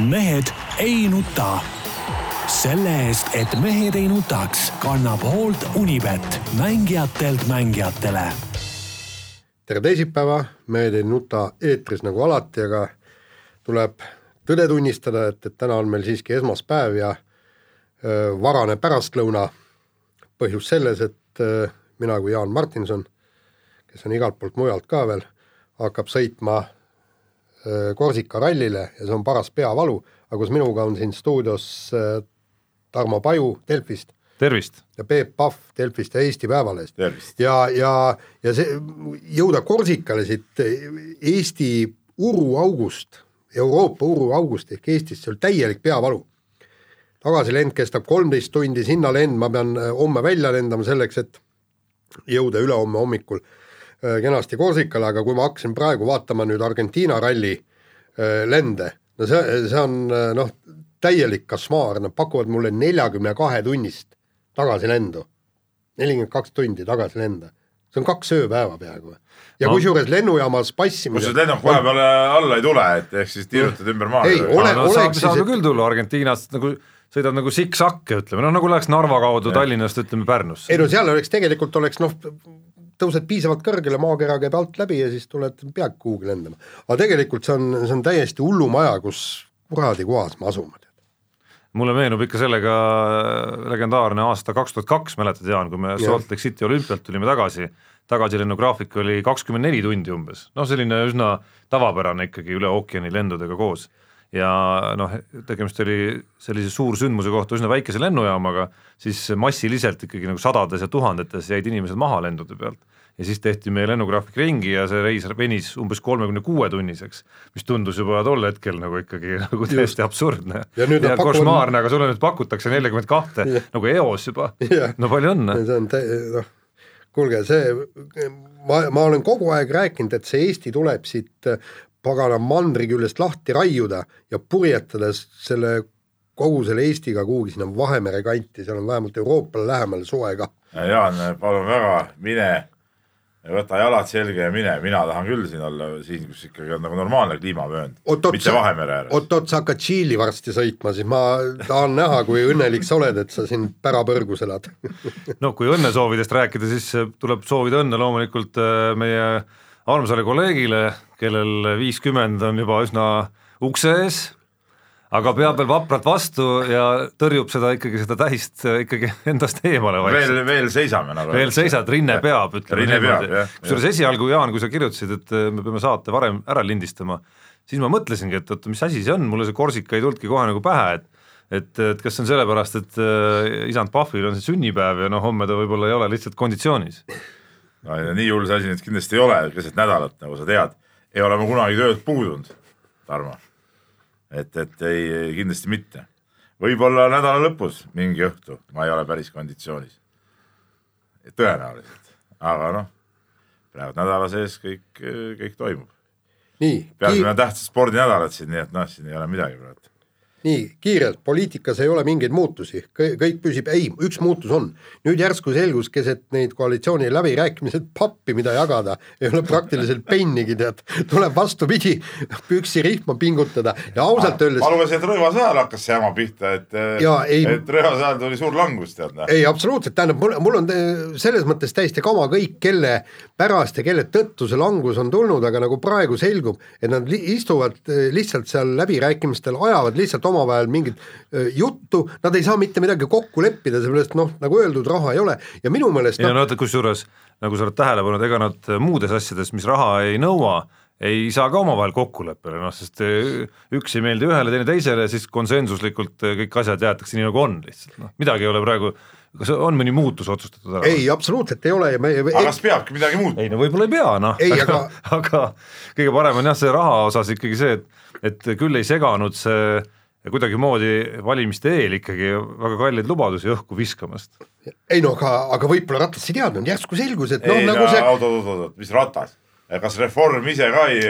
mehed ei nuta. selle eest, et mehed ei nutaks, kannab hoolt Unibet, mängijatelt mängijatele. tere teisipäeva, Mehed ei nuta eetris nagu alati, aga tuleb tõde tunnistada, et, et täna on meil siiski esmaspäev ja öö, varane pärastlõuna. põhjus selles, et öö, mina kui Jaan Martinson, kes on igalt poolt mujalt ka veel, hakkab sõitma Korsika rallile ja see on paras peavalu, aga koos minuga on siin stuudios öö, Tarmo Paju Delfist tervist! ja Peep Pahv Delfist ja Eesti Päevalehest. tervist! ja, ja, ja see, jõuda Korsikale siit Eesti uruaugust, Euroopa uruaugust ehk Eestist, see oli täielik peavalu. tagasilend kestab kolmteist tundi, sinna lend ma pean äh, homme välja lendama selleks, et jõuda ülehomme hommikul äh, kenasti Korsikale, aga kui ma hakkasin praegu vaatama nüüd Argentiina ralli äh, lende, no see, see on noh, täielik košmaar, nad pakuvad mulle neljakümne kahe tunnist tagasilendu. nelikümmend kaks tundi tagasilenda, see on kaks ööpäeva peaaegu. ja No. kusjuures lennujaamas passimine kusjuures lennuk vahepeale alla ei tule, et ehk siis tiirutad ümber maa. Ei, ole- no, oleks saab, siis, saab ju küll tulla Argentiinast nagu sõidad nagu siksakke, ütleme, noh nagu läheks Narva kaudu Tallinnast, ütleme Pärnusse. ei no seal oleks tegelikult oleks noh, tõused piisavalt kõrgele, maakera käib alt läbi ja siis tuled, pead kuhugi lendama. aga tegelikult see on, see on täiesti hullumaja, kus kuradi kohas me asume. mulle meenub ikka sellega legendaarne aasta kaks tuhat kaks, mäletad Jaan, kui me Salt Lake City olümpialt tulime tagasi, tagasilennugraafik oli kakskümmend neli tundi umbes, noh selline üsna tavapärane ikkagi üle ookeani lendudega koos. ja noh, tegemist oli sellise suursündmuse kohta üsna väikese lennujaamaga, siis massiliselt ikkagi nagu sadades ja tuhandetes jäid inimesed maha lendude pealt ja siis tehti meie lennugraafik ringi ja see reis venis umbes kolmekümne kuue tunniseks, mis tundus juba tol hetkel nagu ikkagi nagu täiesti absurdne. Ja ja pakuvad- košmaarne, aga sulle nüüd pakutakse neljakümmet kahte. Nagu eos juba. No palju õnne. see on tä- noh, kuulge, see, ma, ma olen kogu aeg rääkinud, et see Eesti tuleb siit äh, pagana mandri küljest lahti raiuda ja purjetada selle kogu selle Eestiga kuhugi sinna Vahemere kanti, seal on vähemalt Euroopale lähemale soe ka. Jaan, palun väga, mine võta jalad selga ja mine, mina tahan küll siin olla, siin, kus ikkagi on nagu normaalne kliimavöönd, mitte Vahemere ääres. oot-oot, sa hakkad Tšiili varsti sõitma, siis ma tahan näha, kui õnnelik sa oled, et sa siin pärapõrgus elad. no kui õnnesoovidest rääkida, siis äh, tuleb soovida õnne loomulikult äh, meie armsale kolleegile, kellel viiskümmend on juba üsna ukse ees, aga peab veel vapralt vastu ja tõrjub seda ikkagi, seda tähist äh, ikkagi endast eemale veel, vaikselt. veel seisame nagu. veel seisad, rinne peab, ütleme jah, kusjuures esialgu, Jaan, kui sa kirjutasid, et äh, me peame saate varem ära lindistama, siis ma mõtlesingi, et oota, mis asi see on, mulle see Korsika ei tulnudki kohe nagu pähe, et et, et kas see on sellepärast, et äh, isand Pahvil on see sünnipäev ja noh, homme ta võib-olla ei ole lihtsalt konditsioonis. no ja nii hull see asi nüüd kindlasti ei ole, keset nädalat, nagu sa tead, ei ole ma kunagi töölt puudunud, Tarmo. Et, et ei, kindlasti mitte. võib-olla nädala lõpus mingi õhtu ma ei ole päris konditsioonis. tõenäoliselt, aga noh, praegu nädala sees kõik, kõik toimub. meil on tähtsad spordinädalad siin, nii et noh, siin ei ole midagi praegu. Nii kiirelt, poliitikas ei ole mingeid muutusi, kõik püsib, ei, üks muutus on. nüüd järsku selgus keset neid koalitsiooni läbirääkimised pappi, mida jagada, ei ole praktiliselt pennigi, tead. tuleb vastupidi, püksirihma pingutada. Ja ausalt öeldes ma lugesin, et Rõivase ajal hakkas see jama pihta, et, Jaa, ei- et Rõivase ajal tuli suur langus, tead ei, absoluutselt, tähendab, mul, mul on eh, selles mõttes täiesti kama kõik, kelle pärast ja kelle tõttu see langus on tulnud, aga nagu praegu selgub, et nad istuvad eh, lihtsalt seal läbirääkimistel, ajavad lihtsalt omavahel mingit juttu, nad ei saa mitte midagi kokku leppida, sellepärast noh, nagu öeldud, raha ei ole. Ja minu meelest ja no vaata, kusjuures nagu sa oled tähele pannud, ega nad muudes asjades, mis raha ei nõua, ei saa ka omavahel kokkuleppele, noh sest eh, üks ei meeldi ühele, teine teisele, siis konsensuslikult eh, kõik asjad jäetakse nii nagu on lihtsalt, noh midagi ei ole praegu, kas on mõni muutus otsustatud ära? ei, absoluutselt ei ole ja me aga kas peabki midagi muutma? ei no võib-olla ei pea, noh, Ei, aga, aga- aga kõige parem on jah, see raha osas ikkagi see, et, et küll ei seganud see kuidagimoodi valimiste eel ikkagi väga kalleid lubadusi õhku viskamast. ei no aga, aga võib-olla Ratas ei teadnud, järsku selgus, et noh, ei nagu no see oot, oot, oot, oot, mis ratas, kas Reform ise ka ei,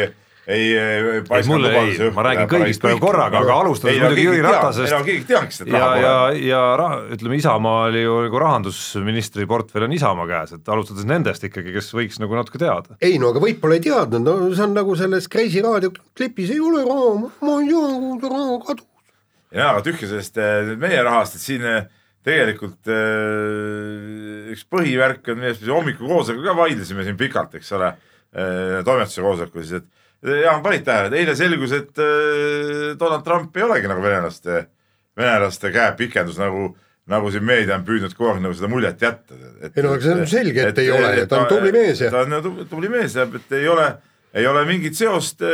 ei, ei ei mulle ei, ma räägin kõigist praegu korraga, aga alustades muidugi Jüri Ratasest. ei no keegi teaks, et ja, raha ja, pole. ja ra- ütleme, Isamaa oli ju nagu rahandusministri portfell on Isamaa käes, et alustades nendest ikkagi, kes võiks nagu natuke teada. ei no aga võib-olla ei teadnud, no see on nagu selles Kreisi raadio klipis ei ole raha, ma ei tea, kuhu see raha kadus. jaa, aga tühja sellest nüüd meie rahast, et siin eh, tegelikult eh, üks põhivärk on, millest me hommikukoosolekul ka vaidlesime siin pikalt, eks ole, toimetuse koosolekul siis, et Jaan, panid tähele, et eile selgus, et Donald Trump ei olegi nagu venelaste, venelaste käepikendus nagu nagu siin meedia on püüdnud kogu aeg nagu seda muljet jätta. Ei no aga see on selge, et ei ole ja ta on tubli mees ja- ta on tubli, mees ja et ei ole, ei ole mingit seost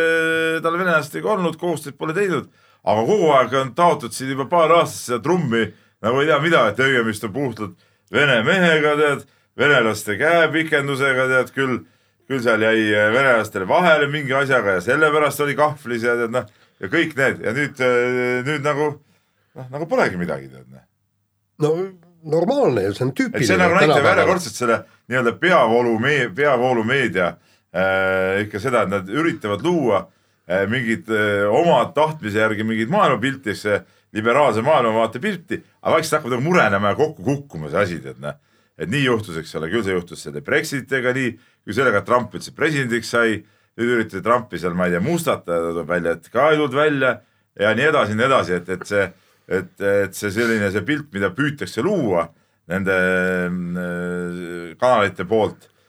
tal venelastega olnud, koostööd pole teinud, aga kogu aeg on taotud siin juba paar aastat seda trummi nagu ei tea mida, et tegemist on puhtalt vene mehega, tead, venelaste käepikendusega, tead küll, küll seal jäi eh, venelastele vahele mingi asjaga ja sellepärast oli kahvlis ja tead noh, ja kõik need ja nüüd, nüüd nagu noh, nagu polegi midagi, tead noh no normaalne ju, see on tüüpiline. see nagu näitab järjekordselt selle nii-öelda peavoolu, peavoolumeedia äh, ikka seda, et nad üritavad luua äh, mingit äh, oma tahtmise järgi mingit maailmapilti, eks see liberaalse maailmavaate pilti, aga vaikselt hakkab nagu murenema ja kokku kukkuma see asi, tead noh. et nii juhtus, eks ole, küll see juhtus selle Brexitiga nii, kui sellega, et Trump üldse presidendiks sai, nüüd üritati Trumpi seal, ma ei tea, mustata, tuleb välja, et ka ei tulnud välja ja nii edasi, nii edasi, et, et see, et, et see selline, see pilt, mida püütakse luua nende äh, kanalite poolt äh,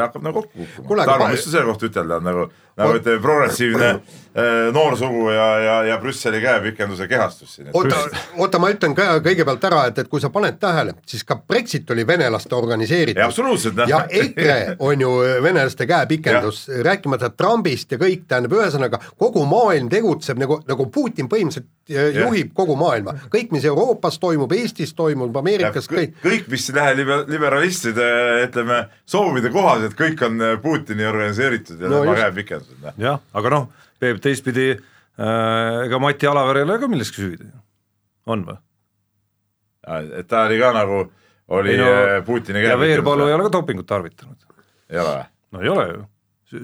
hakkab nagu kokku kukkuma Tarmo, mis sa selle kohta ütelda on nagu, nagu ütleme, progressiivne äh, noorsugu ja, ja, ja Brüsseli käepikenduse kehastus siin. oota, oota, ma ütlen ka kõigepealt ära, et, et kui sa paned tähele, siis ka Brexit oli venelaste organiseeritud. absoluutselt ja EKRE on ju venelaste käepikendus, rääkimata Trumpist ja kõik, tähendab, ühesõnaga kogu maailm tegutseb nagu, nagu Putin põhimõtteliselt ja. juhib kogu maailma, kõik, mis Euroopas toimub, Eestis toimub, Ameerikas, kõik kõik, mis liber- liberalistide ütleme soovide kohaselt, kõik on äh, Putini organiseeritud ja No tema just. käepikendused. noh. jah, aga noh, Peep teistpidi äh, ega Mati Alaver ei ole ka milleski süüdi, on või? et ta oli ka nagu, oli Ei no, no, Putini ja Veerpalu ei ole ka dopingut tarvitanud. ei ole või? no ei ole ju,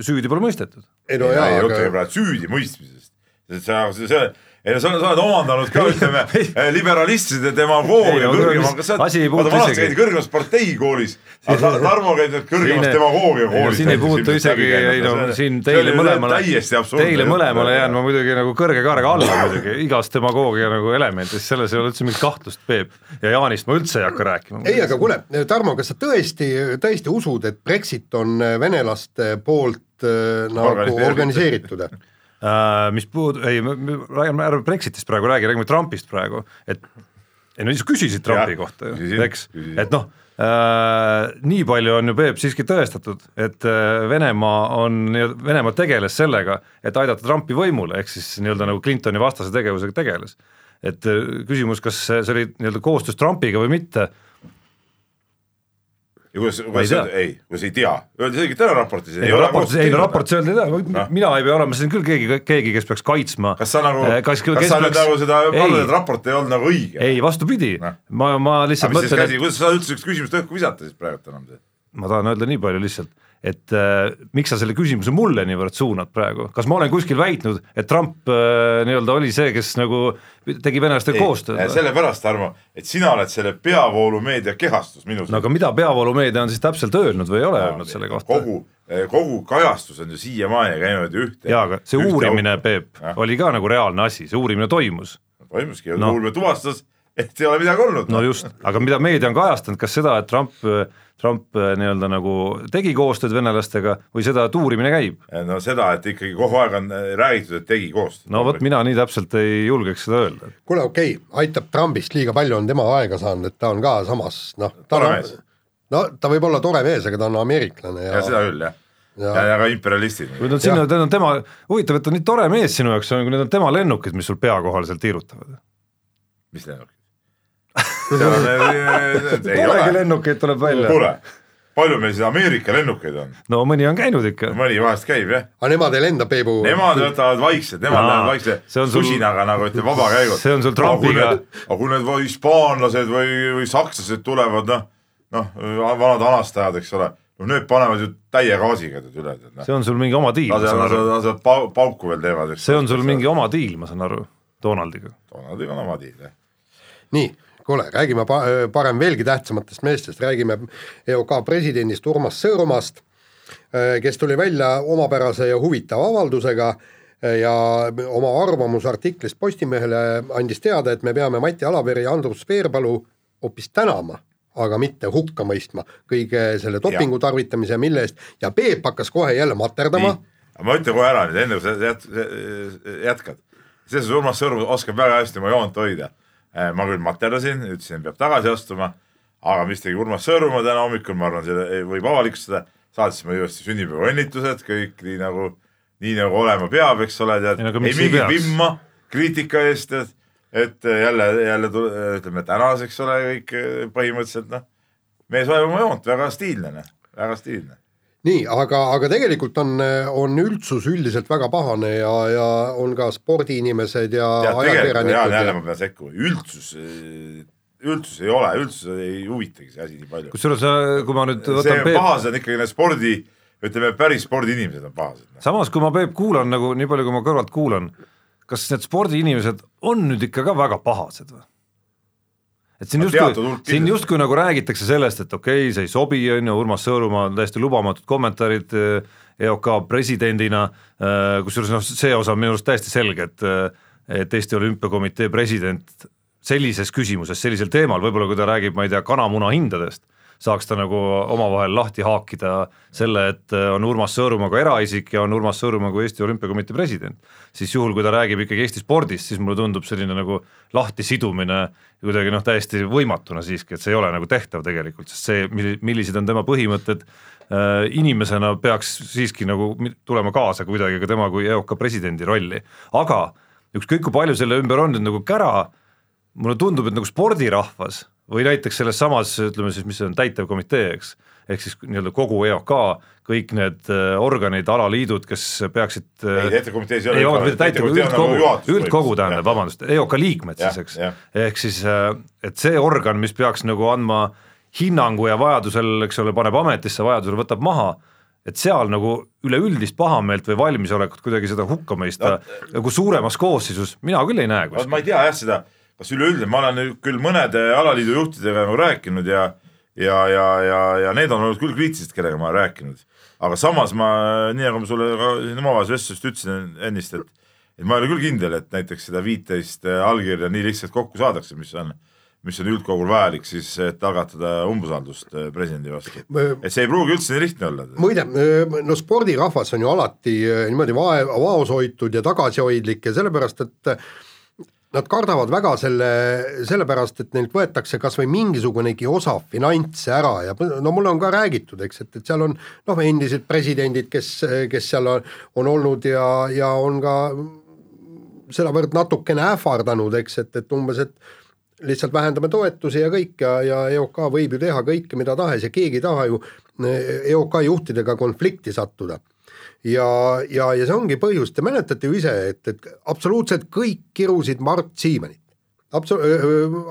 süüdi pole mõistetud. ei no jaa, jutt käib aga praegu süüdimõistmisest. see, see, see, ei no sa, sa oled omandanud ka ütleme liberalistide demagoogia kõrgema, kas sa oled, vaata vanasti käidi kõrgemas parteikoolis, aga Ta- Tarmo käib nüüd kõrgemas Siin- demagoogia koolis. siin ei puutu isegi, ei no siin teile mõlemale, teile mõlemale jään ma muidugi nagu kõrge kaarega alla muidugi igast demagoogia nagu elemendist, selles ei ole üldse mingit kahtlust, Peep. ja Jaanist ma üldse ei hakka rääkima. ei, aga kuule, Tarmo, kas sa tõesti, tõesti usud, et Brexit on venelaste poolt äh, nagu Organiseeritud. Äh, mis puud-, ei, räägime ärme Brexitist praegu räägi, räägime Trumpist praegu, et ei no sa küsisid Trumpi Jah, kohta ju eks, et noh äh,, nii palju on ju Peep siiski tõestatud, et äh, Venemaa on, Venemaa tegeles sellega, et aidata Trumpi võimule, ehk siis nii-öelda nagu Clintoni vastase tegevusega tegeles. et äh, küsimus, kas see see oli nii-öelda koostöös Trumpiga või mitte, ja kuidas, ei kuidas tea., ei, kuidas ei tea, öeldi selgelt ära raportis. ei no raportis, ei no raportis öeldi seda, mina ei pea olema siin küll keegi, keegi, kes peaks kaitsma. kas sa nagu, kas, kas, kas sa nüüd nagu seda et raport ei olnud nagu õige? ei, vastupidi Noh., ma, ma lihtsalt mõtlen, et kuidas sa üldse üks küsimust õhku visata siis praegu enam? ma tahan öelda nii palju lihtsalt, et äh, miks sa selle küsimuse mulle niivõrd suunad praegu, kas ma olen kuskil väitnud, et Trump äh, nii-öelda oli see, kes nagu tegi venelastega koostööd või? sellepärast, Tarmo, et sina oled selle peavoolumeedia kehastus minu no aga mida peavoolumeedia on siis täpselt öelnud või ei ole öelnud selle kohta? kogu, kogu kajastus on ju siiamaani käinud ühte. jaa, aga see uurimine, Peep oli ka nagu reaalne asi, see uurimine toimus. toimuski ja No. uurimine tuvastas, et ei ole midagi olnud. no just, aga mida meedia on kajastanud, kas seda, et Trump, Trump äh, nii-öelda nagu tegi koostööd venelastega või seda, et uurimine käib? no seda, et ikkagi kogu aeg on äh, räägitud, et tegi koostööd. no vot, mina nii täpselt ei julgeks seda öelda. kuule, okei okay,, aitab Trumpist liiga palju on tema aega saanud, et ta on ka samas noh, ta on no ta võib olla tore mees, aga ta on ameeriklane ja, ja seda küll jah, Ja- ja, ja ka imperialistid. kui nad sinna, need on tema, huvitav, et ta on nii tore mees sinu jaoks on, kui need on tema lennukid, mis sul pea kohal seal tiirutavad. mis lennukid? Seal on, ei polegi ole, lennukeid tuleb välja. kuule, palju meil siin Ameerika lennukeid on, no mõni on käinud ikka. mõni vahest käib jah, aga nemad ei lenda Peebu. nemad võtavad vaikselt, nemad lähevad vaikse see on sul- susinaga nagu ütleme vabakäigul. see on sul Trumpiga- aga kui need või hispaanlased või, või sakslased tulevad, noh, noh, vanad anastajad, eks ole, no need panevad ju täie gaasiga tead üle noh. see on sul mingi oma diil, lasevad, pauku veel teevad. see on sul mingi oma diil, ma saan aru, Donaldiga. Donaldiga on oma diil jah. nii, kuule, räägime pa parem veelgi tähtsamatest meestest, räägime EOK presidendist Urmas Sõõrumast, kes tuli välja omapärase ja huvitava avaldusega ja oma arvamusartiklis Postimehele andis teada, et me peame Mati Alaveri ja Andrus Veerpalu hoopis tänama, aga mitte hukka mõistma kõige selle dopingu tarvitamise, mille eest ja Peep hakkas kohe jälle materdama. aga ma ütlen kohe ära nüüd, enne kui sa jät, jätkad. suhtes Urmas Sõõrum oskab väga hästi oma joont hoida. Ma küll materdasin, ütlesin, peab tagasi astuma, aga mis tegi Urmas Sõõrumaa täna hommikul, ma arvan, selle võib avalikustada, saatis mulle ilusti sünnipäevaõnnitlused, kõik nii nagu, nii nagu olema peab, eks ole, tead. Ei, mingit vimma kriitika eest, et, et jälle, jälle tule- ütleme tänas, eks ole, kõik eh, põhimõtteliselt noh, mees hoiab oma joont, väga stiilne, noh, väga stiilne nii, aga, aga tegelikult on, on üldsus üldiselt väga pahane ja, ja on ka spordiinimesed ja tegelikult Jaan, ajakirjanikud jälle ja ma pean sekkuma, üldsus, üldsus ei ole, üldsus ei huvitagi see asi nii palju. kusjuures äh, kui ma nüüd see võtan on Peep pahased on ikkagi need spordi, ütleme päris spordiinimesed on pahased. samas, kui ma Peep kuulan nagu nii palju, kui ma kõrvalt kuulan, kas need spordiinimesed on nüüd ikka ka väga pahased või? Et siin justkui siin justkui nagu räägitakse sellest, et okei okay,, see ei sobi, on ju, Urmas Sõõrumaa on täiesti lubamatud kommentaarid eh, EOK presidendina, kusjuures noh, see osa on minu arust täiesti selge, et et Eesti Olümpiakomitee president sellises küsimuses, sellisel teemal, võib-olla kui ta räägib, ma ei tea, kanamuna hindadest, saaks ta nagu omavahel lahti haakida selle, et on Urmas Sõõrumaa kui eraisik ja on Urmas Sõõrumaa kui Eesti Olümpiakomitee president. siis juhul, kui ta räägib ikkagi Eesti spordist, siis mulle tundub selline nagu lahtisidumine kuidagi noh, täiesti võimatuna siiski, et see ei ole nagu tehtav tegelikult, sest see, milli-, millised on tema põhimõtted äh, inimesena peaks siiski nagu tulema kaasa kuidagi ka tema kui EOK presidendi rolli, aga ükskõik kui palju selle ümber on nüüd nagu kära, mulle tundub, et nagu spordirahvas või näiteks selles samas, ütleme siis, mis see on, täitevkomitee, eks, ehk siis nii-öelda kogu EOK, kõik need äh, organid, alaliidud, kes peaksid äh, ei, täitevkomitees ei ole. mitte täitevkogu, üldkogu, üldkogu tähendab, vabandust, EOK liikmed Jah, siis, eks ehk siis äh, et see organ, mis peaks nagu andma hinnangu ja vajadusel, eks ole, paneb ametisse, vajadusel võtab maha, et seal nagu üleüldist pahameelt või valmisolekut kuidagi seda hukka mõista nagu suuremas koosseisus mina küll ei näe kuskil. ma ei tea jah seda, kas üleüldine, ma olen küll mõnede alaliidu juhtidega nagu rääkinud ja ja, ja, ja, ja need on olnud küll kriitilised, kellega ma olen rääkinud. aga samas ma, nii nagu ma sulle ka siin omavahelises vestluses ütlesin ennist, et et ma ei ole küll kindel, et näiteks seda viiteist allkirja nii lihtsalt kokku saadakse, mis on mis on üldkogul vajalik siis, et algatada umbusaldust eh, presidendi vastu. et see ei pruugi üldse nii lihtne olla. muide, no spordirahvas on ju alati äh, niimoodi vae-, vaoshoitud ja tagasihoidlik ja sellepärast, et äh, nad kardavad väga selle, sellepärast, et neilt võetakse kas või mingisugunegi osa finantse ära ja no mulle on ka räägitud, eks, et, et seal on noh, endised presidendid, kes, kes seal on, on olnud ja, ja on ka sedavõrd natukene ähvardanud, eks, et, et umbes, et lihtsalt vähendame toetusi ja kõik ja, ja EOK võib ju teha kõike, mida tahes ja keegi ei taha ju EOK juhtidega konflikti sattuda. ja, ja, ja see ongi põhjus, te mäletate ju ise, et, et absoluutselt kõik kirusid Mart Siimanit. Abso-,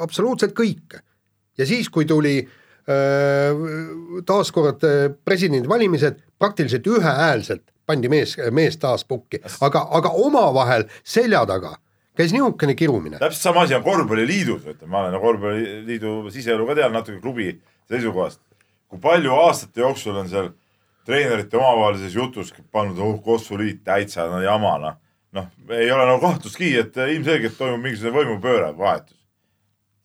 absoluutselt kõik. ja siis, kui tuli taaskord presidendivalimised, praktiliselt ühehäälselt pandi mees, mees taas pukki, aga, aga omavahel selja taga käis niisugune kirumine. täpselt sama asi on korvpalliliidus, ütleme, ma olen korvpalliliidu siseelu ka tean natuke klubi seisukohast. kui palju aastate jooksul on seal treenerite omavahelises jutus pannud oh, kossuliit täitsa no jama noh, noh, ei ole nagu kahtlustki, et ilmselgelt toimub mingisugune võimupööre, vahetus.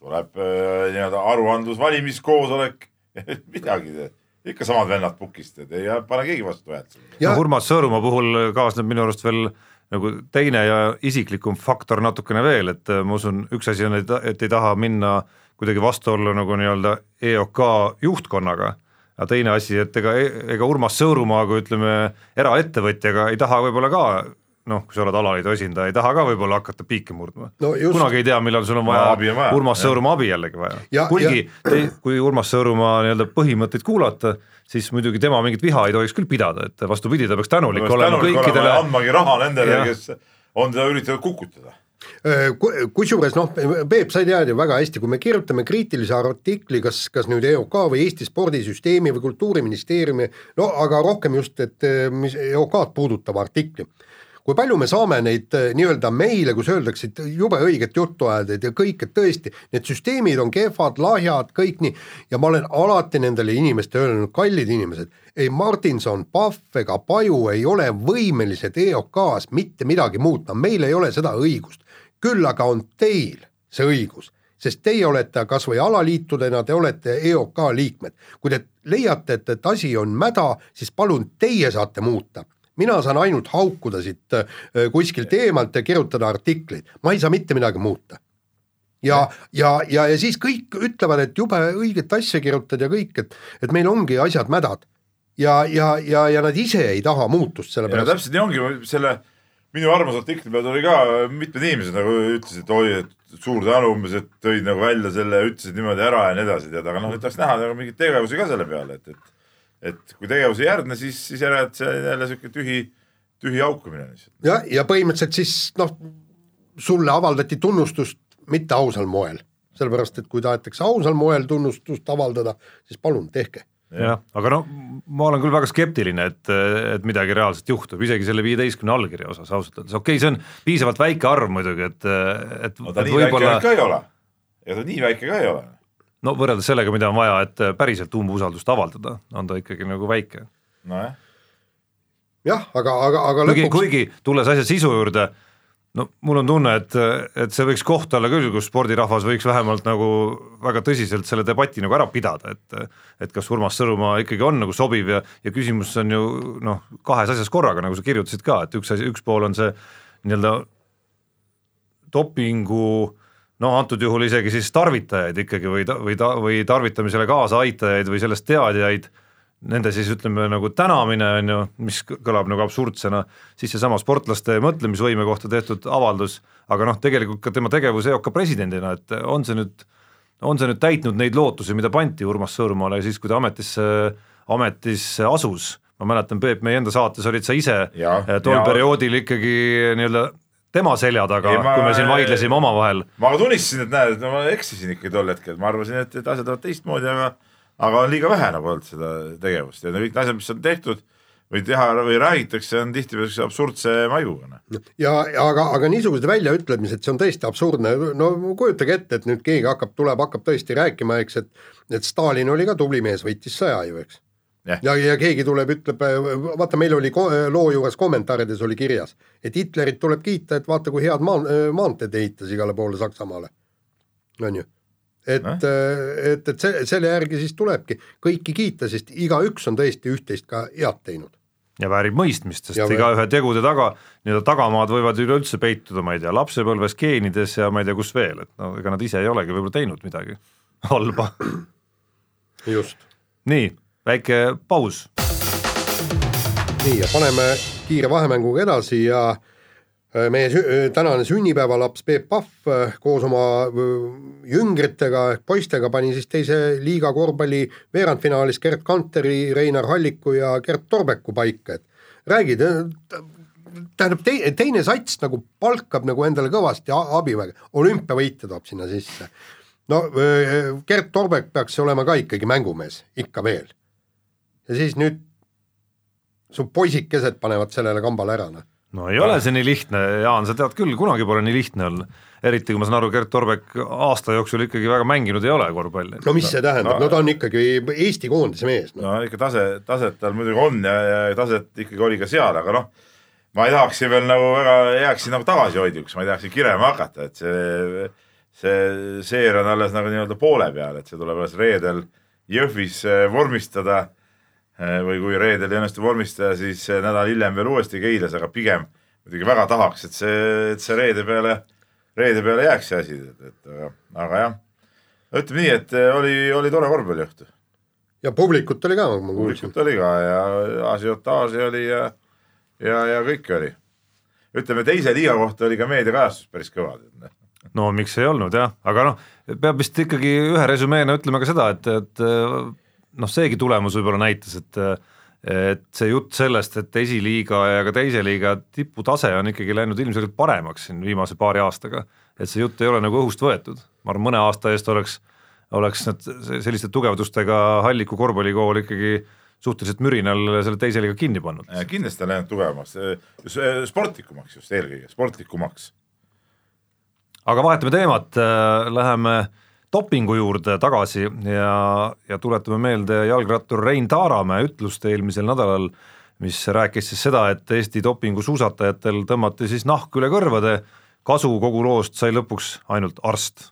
tuleb äh, nii-öelda aruandlus, valimiskoosolek, midagi, ikka samad vennad pukist, et ei pane keegi vastu häält. Ja- no Urmas Sõõrumaa puhul kaasneb minu arust veel nagu teine ja isiklikum faktor natukene veel, et äh, ma usun, üks asi on, et ei taha minna kuidagi vastuollu nagu nii-öelda EOK juhtkonnaga, aga teine asi, et ega, ega Urmas Sõõrumaa kui ütleme eraettevõtjaga ei taha võib-olla ka noh, kui sa oled alaliidu esindaja, ei taha ka võib-olla hakata piike murdma. No kunagi ei tea, millal sul on No vaja, abi on vaja, Urmas. Sõõrumaa abi jällegi vaja. Ja-, kuigi te, kui Urmas Sõõrumaa nii-öelda põhimõtteid kuulata, siis muidugi tema mingit viha ei tohiks küll pidada, et vastupidi, ta peaks tänulik olema kõikidele, andmagi raha nendele kes on teda üritanud kukutada. Kusjuures noh, Peep, sa tead ju väga hästi, kui me kirjutame kriitilise artikli, kas, kas nüüd EOK või Eesti spordisüsteemi või Kultuuriministeeriumi, no aga rohkem just, et mis EOK-d puudutav artikli. kui palju me saame neid nii-öelda meile, kus öeldakse, et jube õiget juttu ajada ja kõik, et tõesti, need süsteemid on kehvad, lahjad, kõik nii, ja ma olen alati nendele inimestele öelnud, kallid inimesed, ei Martinson, Pahv ega Paju ei ole võimelised EOK-s mitte midagi muutma, meil ei ole seda õigust küll aga on teil see õigus, sest teie olete kas või alaliitudena, te olete EOK liikmed. kui te leiate, et, et asi on mäda, siis palun teie saate muuta mina saan ainult haukuda siit äh, kuskilt eemalt ja kirjutada artikleid, ma ei saa mitte midagi muuta. ja, ja, ja, ja siis kõik ütlevad, et jube õiget asja kirjutad ja kõik, et, et meil ongi asjad mädad. ja, ja, ja, ja nad ise ei taha muutust, sellepärast. täpselt nii ongi, selle minu arvamusartikli peal tuli ka mitmed inimesed nagu ütlesid, et oi, et suur tänu umbes, et tõid nagu välja selle, ütlesid niimoodi ära ja nii edasi, tead, aga noh, nüüd tahaks näha nagu mingeid tegevusi ka selle peale, et, et et kui tegevusi ei järgne, siis, siis järelikult see on jälle sihuke tühi, tühi haukumine lihtsalt. jah, ja põhimõtteliselt siis noh, sulle avaldati tunnustust mitte ausal moel, sellepärast et kui tahetakse ausal moel tunnustust avaldada, siis palun tehke jah, aga no ma olen küll väga skeptiline, et, et midagi reaalselt juhtub, isegi selle viieteistkümne allkirja osas ausalt öeldes, okei okay,, see on piisavalt väike arv muidugi, et, et no ta et nii väike ka ei ole, ega ta nii väike ka ei ole. no võrreldes sellega, mida on vaja, et päriselt umbusaldust avaldada, on ta ikkagi nagu väike. nojah. jah, aga, aga, aga kuigi lõpuks..., kuigi tulles asja sisu juurde no mul on tunne, et, et see võiks koht olla küll, kus spordirahvas võiks vähemalt nagu väga tõsiselt selle debati nagu ära pidada, et et kas Urmas Sõõrumaa ikkagi on nagu sobiv ja, ja küsimus on ju noh, kahes asjas korraga, nagu sa kirjutasid ka, et üks asi, üks pool on see nii-öelda dopingu noh, antud juhul isegi siis tarvitajaid ikkagi või, või ta, või tarvitamisele kaasaaitajaid või sellest teadjaid nende siis ütleme nagu tänamine on ju, mis kõlab nagu absurdsena, siis seesama sportlaste mõtlemisvõime kohta tehtud avaldus, aga noh, tegelikult ka tema tegevus EOK presidendina, et on see nüüd, on see nüüd täitnud neid lootusi, mida pandi Urmas Sõõrumaale siis, kui ta ametisse, ametisse asus, ma mäletan, Peep, meie enda saates olid sa ise ja, tol ja. perioodil ikkagi nii-öelda tema selja taga, kui me siin vaidlesime omavahel. ma tunnistasin, et näed, et ma eksisin ikkagi tol hetkel, ma arvasin, et, et asjad lähevad teistmoodi, aga aga on liiga vähe nagu olnud seda tegevust ja kõik need asjad, mis on tehtud või teha või räägitakse, on tihtipeale siukse absurdse maiguga. Noh. ja aga, aga niisugused väljaütlemised, see on tõesti absurdne, no kujutage ette, et nüüd keegi hakkab, tuleb, hakkab tõesti rääkima, eks, et et Stalin oli ka tubli mees, võitis sõja ju, eks. ja, ja, ja keegi tuleb, ütleb, vaata, meil oli loo juures kommentaarides oli kirjas, et Hitlerit tuleb kiita, et vaata, kui head maan-, maanteed ehitas igale poole Saksamaale. on ju et no., et, et see, selle järgi siis tulebki kõiki kiita, sest igaüks on tõesti üht-teist ka head teinud. ja väärib mõistmist, sest ja igaühe tegude taga, nii-öelda tagamaad võivad üleüldse peituda, ma ei tea, lapsepõlves, geenides ja ma ei tea, kus veel, et no ega nad ise ei olegi võib-olla teinud midagi halba. just. nii, väike paus. nii, ja paneme kiire vahemänguga edasi ja Äh, meie sü äh, tänane sünnipäevalaps Peep Pahv äh, koos oma jüngritega ehk poistega pani siis teise liiga korvpalli veerandfinaalis Gerd Kanteri, Reinar Halliku ja Gert Torbeku paika, et räägi, tähendab te, teine sats nagu palkab nagu endale kõvasti abiväge, olümpiavõitja toob sinna sisse. no Gert Torbek peaks olema ka ikkagi mängumees, ikka veel. ja siis nüüd su poisikesed panevad sellele kambale ära, noh no ei ole see nii lihtne, Jaan, sa tead küll, kunagi pole nii lihtne olnud. eriti kui ma saan aru, Gert Torbek aasta jooksul ikkagi väga mänginud ei ole korvpalli. no mis see tähendab no,, no ta on ikkagi Eesti koondise mees no.. no ikka tase, taset tal muidugi on ja, ja taset ikkagi oli ka seal, aga noh, ma ei tahaks siin veel nagu väga, jääksin nagu tagasihoidlikuks, ma ei tahaks siin kirema hakata, et see, see seer on alles nagu nii-öelda poole peal, et see tuleb alles reedel Jõhvis vormistada Äh, või kui reedel ei õnnestu vormistada, siis nädal hiljem veel uuesti Keilas, aga pigem muidugi väga tahaks, et see, et see reede peale, reede peale jääks see asi, et, et aga, aga jah, ütleme nii, et äh, oli, oli tore korvpalliõhtu. ja publikut oli ka, ma kuulsin. publikut oli ka ja asiotaaži oli ja, ja, ja kõike oli. ütleme teise liiga kohta oli ka meediakajastus päris kõva. no miks ei olnud jah, aga noh, peab vist ikkagi ühe resümeena ütlema ka seda, et, et noh, seegi tulemus võib-olla näitas, et et see jutt sellest, et esiliiga ja ka teise liiga tiputase on ikkagi läinud ilmselgelt paremaks siin viimase paari aastaga, et see jutt ei ole nagu õhust võetud, ma arvan, mõne aasta eest oleks, oleks need selliste tugevdustega Halliku korvpallikool ikkagi suhteliselt mürinal selle teise liiga kinni pannud. kindlasti on läinud tugevamaks, sportlikumaks just eelkõige, sportlikumaks. aga vahetame teemat, äh, läheme dopingu juurde tagasi ja, ja tuletame meelde jalgrattur Rein Taaramäe ütlust eelmisel nädalal, mis rääkis siis seda, et Eesti dopingusuusatajatel tõmmati siis nahk üle kõrvade, kasu kogu loost sai lõpuks ainult arst.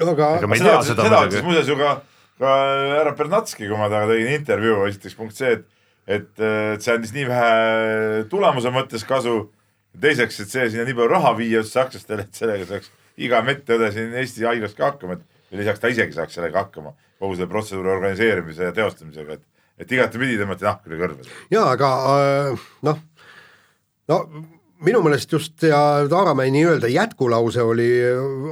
aga ega me ei tea seda, seda ütles muuseas ju ka, ka härra Bernatski, kui ma temaga tegin intervjuu, esiteks punkt see, et et, et see andis nii vähe tulemuse mõttes kasu, teiseks, et see sinna nii palju raha viia just sakslastele, et sellega saaks iga medõde siin Eesti haiglas ka hakkama, et ja lisaks ta isegi saaks sellega hakkama, kogu selle protseduuri organiseerimise ja teostamisega, et, et igatepidi tõmmati nahk üle kõrvade. jaa, aga äh, noh, no minu meelest just ja Taaramäe nii-öelda jätkulause oli,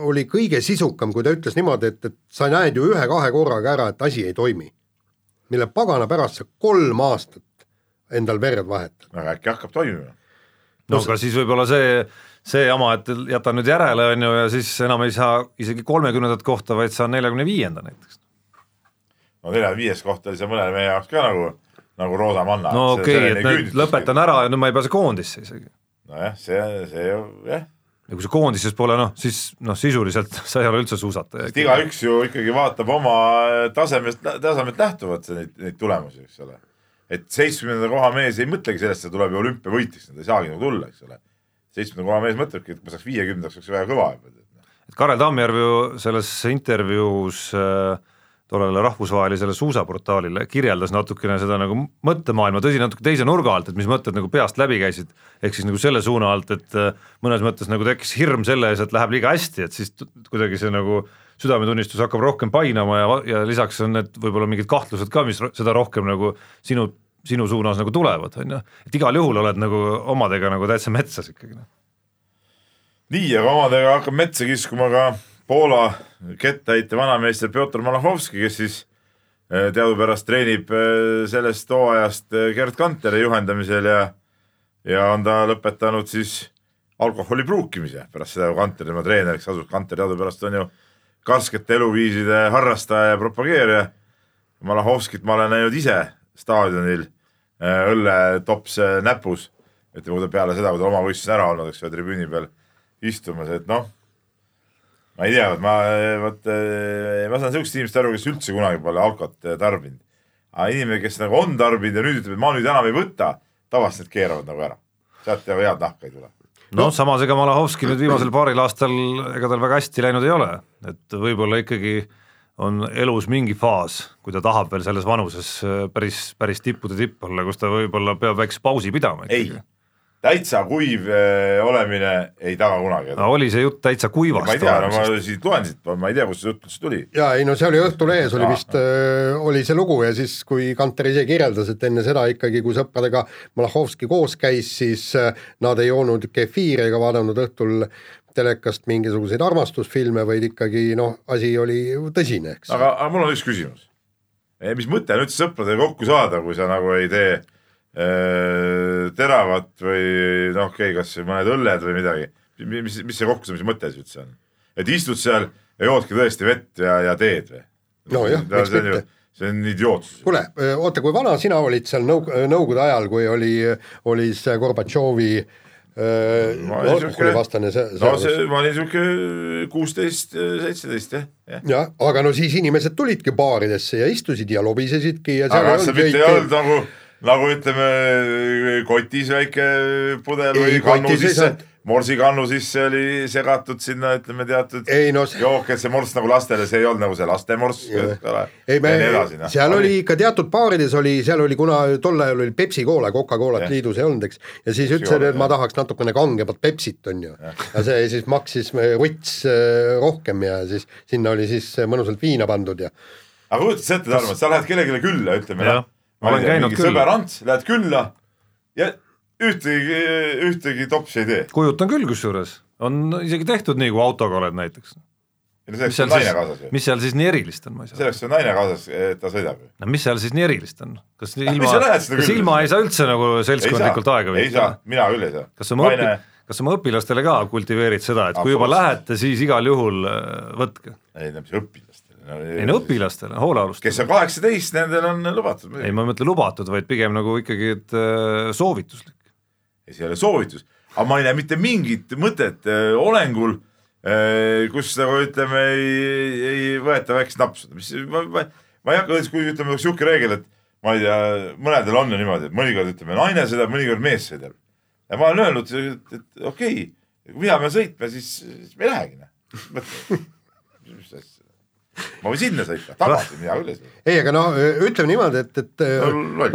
oli kõige sisukam, kui ta ütles niimoodi, et, et sa näed ju ühe-kahe korraga ära, et asi ei toimi. mille pagana pärast sa kolm aastat endal verd vahetad. aga äkki hakkab toimima? no aga siis võib-olla see see jama, et jätan nüüd järele, on ju, ja siis enam ei saa isegi kolmekümnendat kohta, vaid saan neljakümne viienda näiteks. no neljakümne viies koht oli see mõnele meie jaoks ka nagu, nagu roosa manna. no okei okay,, et nüüd lõpetan ära ja nüüd ma ei pääse koondisse isegi. nojah, see, see ju jah ja kui sa koondises pole, noh siis noh, sisuliselt sa ei ole üldse suusataja. sest igaüks ju ikkagi vaatab oma tasemest, tasemelt lähtuvalt neid, neid tulemusi, eks ole. et seitsmekümnenda koha mees ei mõtlegi sellest, et ta tuleb ju olümpiavõitjaks, ta ei saagi nagu tulla, eks ole seitsmenda koha mees mõtlebki, et ma saaks viiekümnendaks, oleks väga kõva juba. et Karel Tammjärv ju selles intervjuus äh, tollele rahvusvahelisele suusaportaalile kirjeldas natukene seda nagu mõttemaailma, tõsi, natuke teise nurga alt, et mis mõtted nagu peast läbi käisid, ehk siis nagu selle suuna alt, et äh, mõnes mõttes nagu tekkis hirm selle ees, et läheb liiga hästi, et siis kuidagi see nagu südametunnistus hakkab rohkem painama ja, ja lisaks on need võib-olla mingid kahtlused ka, mis seda rohkem nagu sinu sinu suunas nagu tulevad, on ju, et igal juhul oled nagu omadega nagu täitsa metsas ikkagi. Noh. nii, aga omadega hakkab metsa kiskuma ka Poola kettaheite vanameister Pjotor Malachowski, kes siis eh, teadupärast treenib eh, sellest hooajast eh, Gerd Kanteri juhendamisel ja ja on ta lõpetanud siis alkoholi pruukimise pärast seda, kui Kanter tema treeneriks asus. Kanter teadupärast on ju karskete eluviiside harrastaja ja propageerija. Malachowskit ma olen näinud ise staadionil äh, õlletops näpus. ütleme, peale seda, kui ta oma võistlus ära olnud, eks ole, tribüüni peal istumas, et noh. ma ei tea, ma, vot äh, ma saan siuksest inimesest aru, kes üldse kunagi pole alkot äh, tarbinud. aga inimene, kes nagu on tarbinud ja nüüd ütleb, et ma nüüd enam ei võta, tavaliselt need keeravad nagu ära. sealt ju head nahka ei tule noh, samas ega Malahovski nüüd viimasel paaril aastal, ega tal väga hästi läinud ei ole, et võib-olla ikkagi äh, on elus mingi faas, kui ta tahab veel selles vanuses äh, päris, päris tippude tipp olla, kus ta võib-olla peab väikse pausi pidama. ei, täitsa kuiv äh, olemine ei taga kunagi. no oli see jutt täitsa kuivast? ma ei tea, no ma siit loen siit, ma ei tea, kust see jutt üldse tuli. ja ei no see oli Õhtulehes oli vist äh,, oli see lugu ja siis, kui Kanter ise kirjeldas, et enne seda ikkagi, kui sõpradega Malachowski koos käis, siis nad ei joonud kefiiri ega vaadanud õhtul telekast mingisuguseid armastusfilme, vaid ikkagi noh, asi oli tõsine, eks. aga, aga mul on üks küsimus. Eh, mis mõte on üldse sõpradega kokku saada, kui sa nagu ei tee äh, teravat või noh, okei okay,, kas mõned õlled või midagi. mis, mis see kokkusaamise mõte siis üldse on? et istud seal ja joodki tõesti vett ja, ja teed või? nojah, miks mitte see on idiootsus. kuule, oota, kui vana sina olid seal nõu-, nõukogude ajal, kui oli, oli see Gorbatšovi äh, alkoholivastane see. no see, ma olin sihuke kuusteist, seitseteist jah, jah. jah, aga no siis inimesed tulidki baaridesse ja istusid ja lobisesidki ja. aga kas see mitte ei olnud nagu, nagu ütleme kotis väike pudel ei, või kannu sisse morsikannu sisse oli segatud sinna, ütleme teatud ei, no, jook, et see morss nagu lastele, see ei olnud nagu see lastemorss, eks ole. ei, me, no. seal oli ikka teatud baarides oli, seal oli, kuna tol ajal oli Pepsi Cola, Coca-Colat liidus ei olnud, eks. ja siis ütlesid, et ma tahaks natukene kangemat Pepsit, on ju. ja see siis maksis ruts äh, rohkem ja siis sinna oli siis mõnusalt viina pandud ja. aga kujutad sa ette, Tarmo, et sa lähed kellelegi külla, ütleme. ma olen käinud küll. sõber Ants, lähed külla ja ühtegi, ühtegi topsi ei tee. kujutan küll, kusjuures on isegi tehtud nii, kui autoga oled näiteks. mis seal siis mis seal siis nii erilist on, ma ei saa selleks on naine kaasas, et ta sõidab ju. no mis seal siis nii erilist on? kas ilma kas küll- ilma ei saa üldse nagu seltskondlikult aega ei saa veeta?, mina küll ei saa. kas oma õpi-, kas oma õpilastele ka kultiveerid seda, et kui juba lähete, siis igal juhul äh, võtke? ei no mis õpilastele no,. ei no õpilastele, hoolealustele kes. on kaheksateist, nendel on lubatud ei, ma ei mõtle lubatud, vaid pigem nagu ikkagi, et äh, soovituslik. ei, see ei ole soovitus, aga ma ei näe mitte mingit mõtet äh, olengul, kus nagu ütleme, ei, ei võeta väikest napsu, mis, ma, ma, ma ei hakka, kui ütleme oleks sihuke reegel, et ma ei tea, mõnedel on ju niimoodi, et mõnikord ütleme naine sõidab, mõnikord mees sõidab. ja ma olen öelnud, et, et okei okay,, kui mina pean sõitma, siis, siis me ei lähegi noh. Ma võin sinna sõita, tagasi mina küll ei sõida. ei, aga noh, ütleme niimoodi, et, et No loll.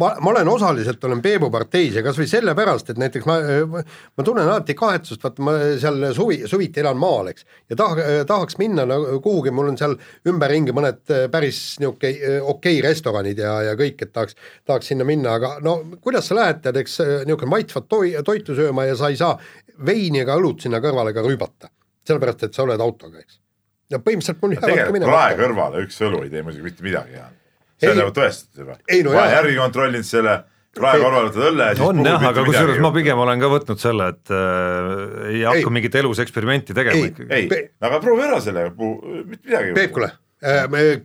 ma, ma, olen osaliselt olen Peebu parteis ja kasvõi sellepärast, et näiteks ma, ma tunnen alati kahetsust, vaata ma seal suvi, suviti elan maal, eks, ja taha, tahaks minna nagu kuhugi, mul on seal ümberringi mõned päris niisugune okei okay restoranid ja, ja kõik, et tahaks, tahaks sinna minna, aga no kuidas sa lähed, tead, eks niisugune maitsvat toi, toitu sööma ja sa ei saa veini ega õlut sinna kõrvale ka rüübata, sellepärast et sa oled autoga, eks. Ja põhimõtteliselt mul jäävadki tegelikult minema prae kõrvale üks õlu ei tee muidugi mitte midagi, on Ei. nagu tõestatud juba. Ei, no ma olen järgi kontrollinud selle, prae kõrvale võtad õlle ja siis on jah, aga kusjuures ma pigem olen ka võtnud selle, et äh, ei hakka Ei. mingit elus eksperimenti tegema Ei. ikkagi. ei aga proovi ära sellega, mitte midagi Peep, kuule,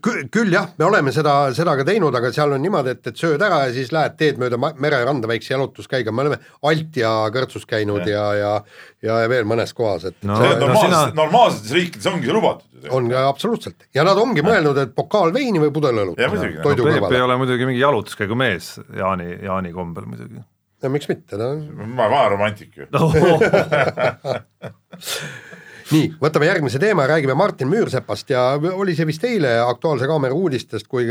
küll, küll jah, me oleme seda, seda ka teinud, aga seal on niimoodi, et, et sööd ära ja siis lähed teed mööda mereranda väikse jalutuskäiga, me oleme Altja kõrtsus käinud ja, ja, ja, ja veel mõnes kohas, et No. on no normaalses sina- normaalsetes riikides ongi see lubatud on ka absoluutselt ja nad ongi mõelnud, et pokaal veini või pudel õlut Ja toidu Peep ei kõrvale. ole muidugi mingi jalutuskäigu mees Jaani, Jaani kombel muidugi no miks mitte, ta on ma olen vana romantik ju. no. nii, võtame järgmise teema, räägime Martin Müürsepast ja oli see vist eile Aktuaalse Kaamera uudistest, kui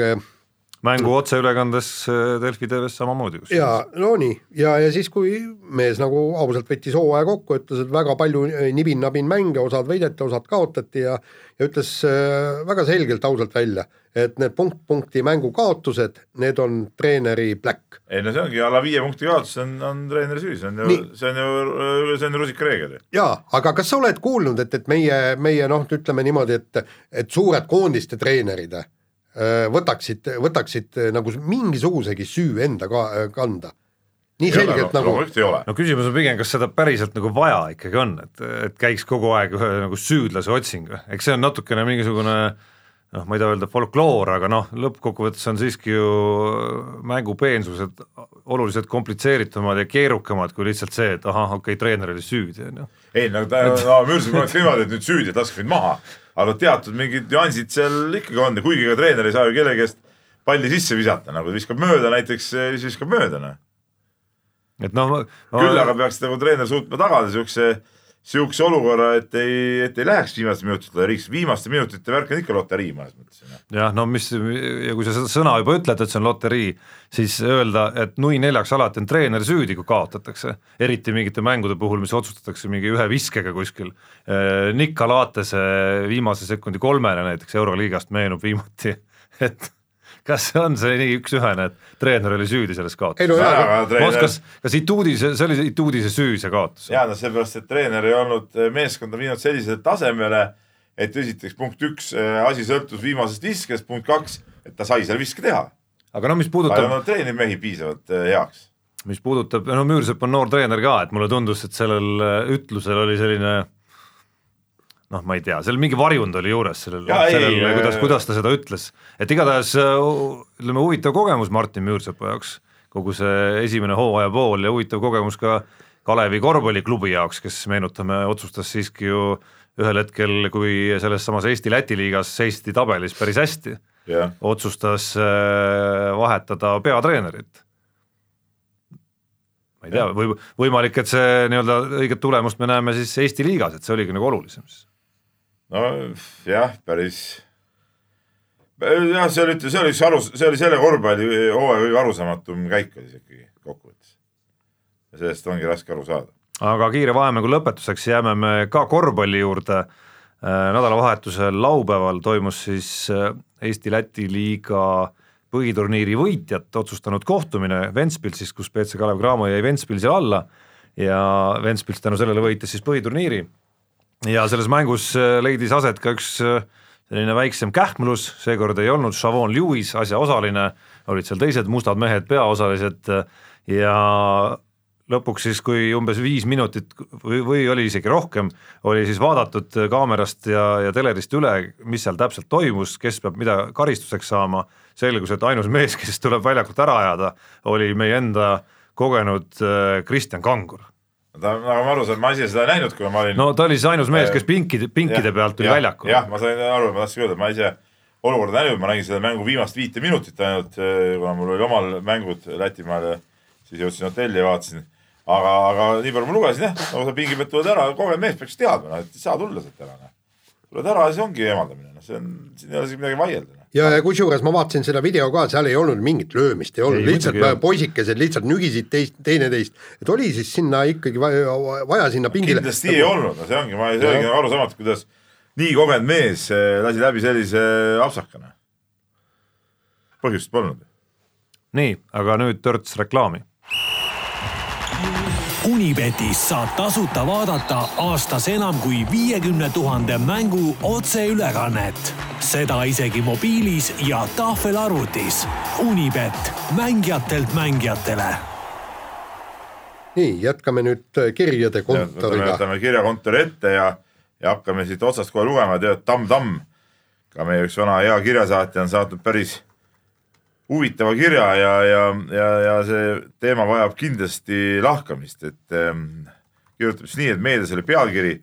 mängu otseülekandes äh, Delfi TV-s samamoodi. ja no nii, ja, ja siis, kui mees nagu ausalt võttis hooaja kokku, ütles, et väga palju eh, nibin-nabin mänge, osad võideti, osad kaotati ja ja ütles äh, väga selgelt ausalt välja, et need punkt-punkti mängu kaotused, need on treeneri pläkk. ei no see ongi alla viie punkti kaotus on, on treeneri süü, see on ju see on ju, see on ju rusikareegel jaa, aga kas sa oled kuulnud, et, et meie, meie noh, ütleme niimoodi, et et suured koondiste treenerid äh, võtaksid, võtaksid äh, nagu mingisugusegi süü enda ka, kanda? nii selgelt nagu, loomulikult ei ole. no küsimus on pigem, kas seda päriselt nagu vaja ikkagi on, et, et käiks kogu aeg ühe nagu süüdlase otsing, eks see on natukene mingisugune noh, ma ei taha öelda folkloor, aga noh, lõppkokkuvõttes on siiski ju mängu peensused oluliselt komplitseeritumad ja keerukamad kui lihtsalt see, et ahah, okei okay,, treener oli süüdi, on ju. ei no ta, no Mürsik oleks niimoodi, et nüüd süüdi, laske mind maha. Aga teatud mingid nüansid seal ikkagi on ja kuigi ka treener ei saa ju kellegi eest palli sisse visata, nagu viskab mööda näiteks, siis viskab mööda noh. et noh ma, küll aga peaks nagu treener suutma tagada siukse, siukse olukorra, et ei, et ei läheks viimaste minutite loteriiks, viimaste minutite värk on ikka loterii mõnes mõttes. jah, no mis ja kui sa seda sõna juba ütled, et see on loterii, siis öelda, et nui neljaks alati on treener süüdi, kui kaotatakse, eriti mingite mängude puhul, mis otsustatakse mingi ühe viskega kuskil. Nika Laatese viimase sekundi kolmele näiteks Euroliigast meenub viimati, et kas see on see nii üks-ühene, et treener oli süüdi selles ei kaotuses? no jaa, aga treener, kas, kas Ituudise, see oli Ituudise süü, see kaotus? ja no seepärast, et treener ei olnud meeskonda viinud sellisele tasemele, et esiteks punkt üks, asi sõltus viimasest viskest, punkt kaks, et ta sai seal viske teha. aga no mis ta ei puudutab olnud treeninud mehi piisavalt eh, heaks. mis puudutab, no Müürsepp on noor treener ka, et mulle tundus, et sellel ütlusel oli selline noh, ma ei tea, seal mingi varjund oli juures sellel, sellel, äh, kuidas, kuidas ta seda ütles, et igatahes äh, ütleme, huvitav kogemus Martin Müürsepa jaoks, kogu see esimene hooaja pool ja huvitav kogemus ka Kalevi korvpalliklubi jaoks, kes meenutame, otsustas siiski ju ühel hetkel, kui selles samas Eesti-Läti liigas seisti tabelis päris hästi, jah, otsustas äh, vahetada peatreenerit. ma ei tea, või võimalik, et see nii-öelda õiget tulemust me näeme siis Eesti liigas, et see oligi nagu olulisem siis. No jah, päris. jah, see oli, see oli üks arus, see oli selle korvpalli hooaja kõige arusaamatum käik oli see ikkagi kokkuvõttes. sellest ongi raske aru saada. aga kiire vahemängu lõpetuseks jääme me ka korvpalli juurde. nädalavahetusel laupäeval toimus siis äh, Eesti-Läti liiga põhiturniiri võitjat otsustanud kohtumine Ventspilsis, kus BC Kalev Cramo jäi Ventspilsile alla ja Ventspils tänu sellele võitis siis põhiturniiri ja selles mängus äh, leidis aset ka üks äh, selline väiksem kähmlus, seekord ei olnud Chavon Lewis asjaosaline, olid seal teised mustad mehed peaosalised äh, ja lõpuks siis, kui umbes viis minutit või, või oli isegi rohkem, oli siis vaadatud kaamerast ja, ja telerist üle, mis seal täpselt toimus, kes peab mida karistuseks saama, selgus, et ainus mees, kes tuleb väljakult ära ajada, oli meie enda kogenud Kristjan Kangur. Ta, nagu ma aru saan, ma ise seda ei näinud, kui ma olin no ta oli siis ainus mees, kes pinkide, pinkide pealt tuli väljakule. jah, ma sain aru, ma tahtsin öelda, ma ise olukorda näinud, ma nägin seda mängu viimast viite minutit ainult, kuna mul oli omal mängud Lätimaal ja siis jõudsin hotelli ja vaatasin aga, aga nii palju ma lugesin jah, nagu sa pingi pealt tuled ära, kogenud mees peaks teadma, noh, et ei saa tulla sealt ära, noh. tuled ära ja siis ongi eemaldamine, noh, see on, siin ei ole isegi midagi vaielda no.. Ja, ja kusjuures ma vaatasin seda video ka, seal ei olnud mingit löömist, ei olnud, lihtsalt poisikesed lihtsalt nügisid teist, teineteist, et oli siis sinna ikkagi vaja, vaja sinna pingile. kindlasti ei olnud, no see ongi, ma, see ongi arusaamatu, kuidas nii kogenud mees eh, lasi läbi sellise apsakana. põhjust polnud. nii, aga nüüd törts reklaami Unibetis saab tasuta vaadata aastas enam kui viiekümne tuhande mängu otseülekannet. seda isegi mobiilis ja tahvelarvutis. Unibet, mängijatelt mängijatele. nii, jätkame nüüd äh, kirjade kontoriga. võtame kirjakontori ette ja, ja hakkame siit otsast kohe lugema, tead Tamm Tamm, ka meie üks vana hea kirjasaatja on saatnud päris huvitava kirja ja, ja, ja, ja see teema vajab kindlasti lahkamist, et ähm, kirjutab siis nii, et meedias oli pealkiri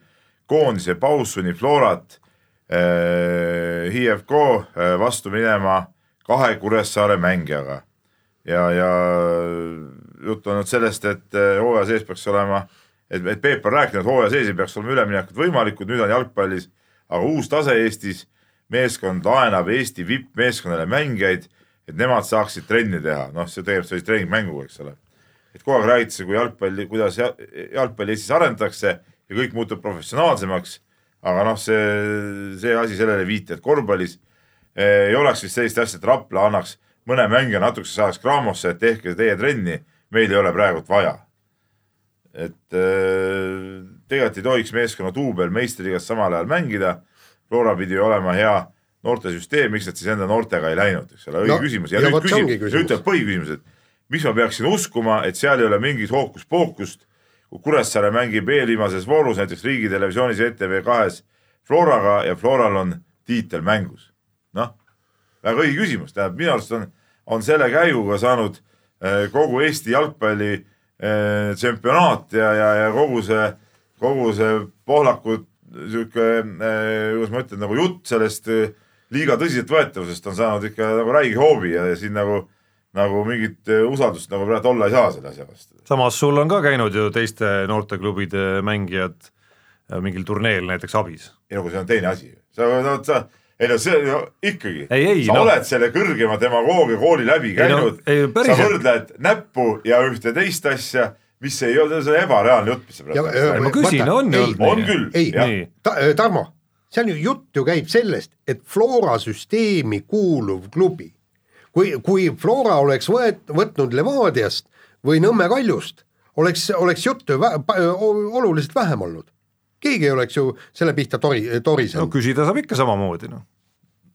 koondise paus sunnib Florat äh, HIFK äh, vastu minema kahe Kuressaare mängijaga. ja, ja juttu on nüüd sellest, et äh, hooaja sees peaks olema, et, et Peep on rääkinud, hooaja sees ei peaks olema üleminekud võimalikud, nüüd on jalgpallis aga uus tase Eestis, meeskond laenab Eesti vippmeeskonnale mängijaid et nemad saaksid trenni teha, noh, see tegelikult sellise treeningmänguga, eks ole. et kogu aeg räägitakse, kui jalgpalli, kuidas jalgpalli Eestis arendatakse ja kõik muutub professionaalsemaks. aga noh, see, see asi sellele viitab, et korvpallis eh, ei oleks vist sellist asja, et Rapla annaks mõne mängija natukese saaks Craamosse, et tehke teie trenni, meil ei ole praegult vaja. et eh, tegelikult ei tohiks meeskonna duubel meistriliigas samal ajal mängida. Flora pidi olema hea noortesüsteem, miks nad siis enda noortega ei läinud, eks ole, õige no, küsimus ja, ja nüüd küsib, nüüd tuleb põhiküsimus, et miks ma peaksin uskuma, et seal ei ole mingit hookus-pookust. kui Kuressaare mängib eelviimases voorus näiteks riigitelevisioonis ETV kahes Floraga ja Floral on tiitel mängus. noh, väga õige küsimus, tähendab minu arust on, on selle käiguga saanud äh, kogu Eesti jalgpalli äh, tsempionaat ja, ja, ja kogu see, kogu see Pohlaku sihuke äh,, kuidas ma ütlen, nagu jutt sellest äh, liiga tõsiseltvõetavusest on saanud ikka nagu räige hoobi ja siin nagu, nagu mingit eh, usaldust nagu praegu olla ei saa selle asja vastu. samas sul on ka käinud ju teiste noorteklubide mängijad eh, mingil turneel näiteks abis. ei no aga see on teine asi, sa, no sa ei no see no, ikkagi, sa no. oled selle kõrgema demagoogia kooli läbi käinud, sa võrdled näppu ja ühte teist asja mis ei ole, see on ebareaalne jutt, mis sa praegu ma küsin, on ju on küll. ei, Tarmo, seal ju jutt ju käib sellest, et Flora süsteemi kuuluv klubi, kui, kui Flora oleks võet-, võtnud Levadiast või Nõmme Kaljust, oleks, oleks juttu vä-, oluliselt vähem olnud. keegi ei oleks ju selle pihta tori, torisenud. no küsida saab ikka samamoodi, noh.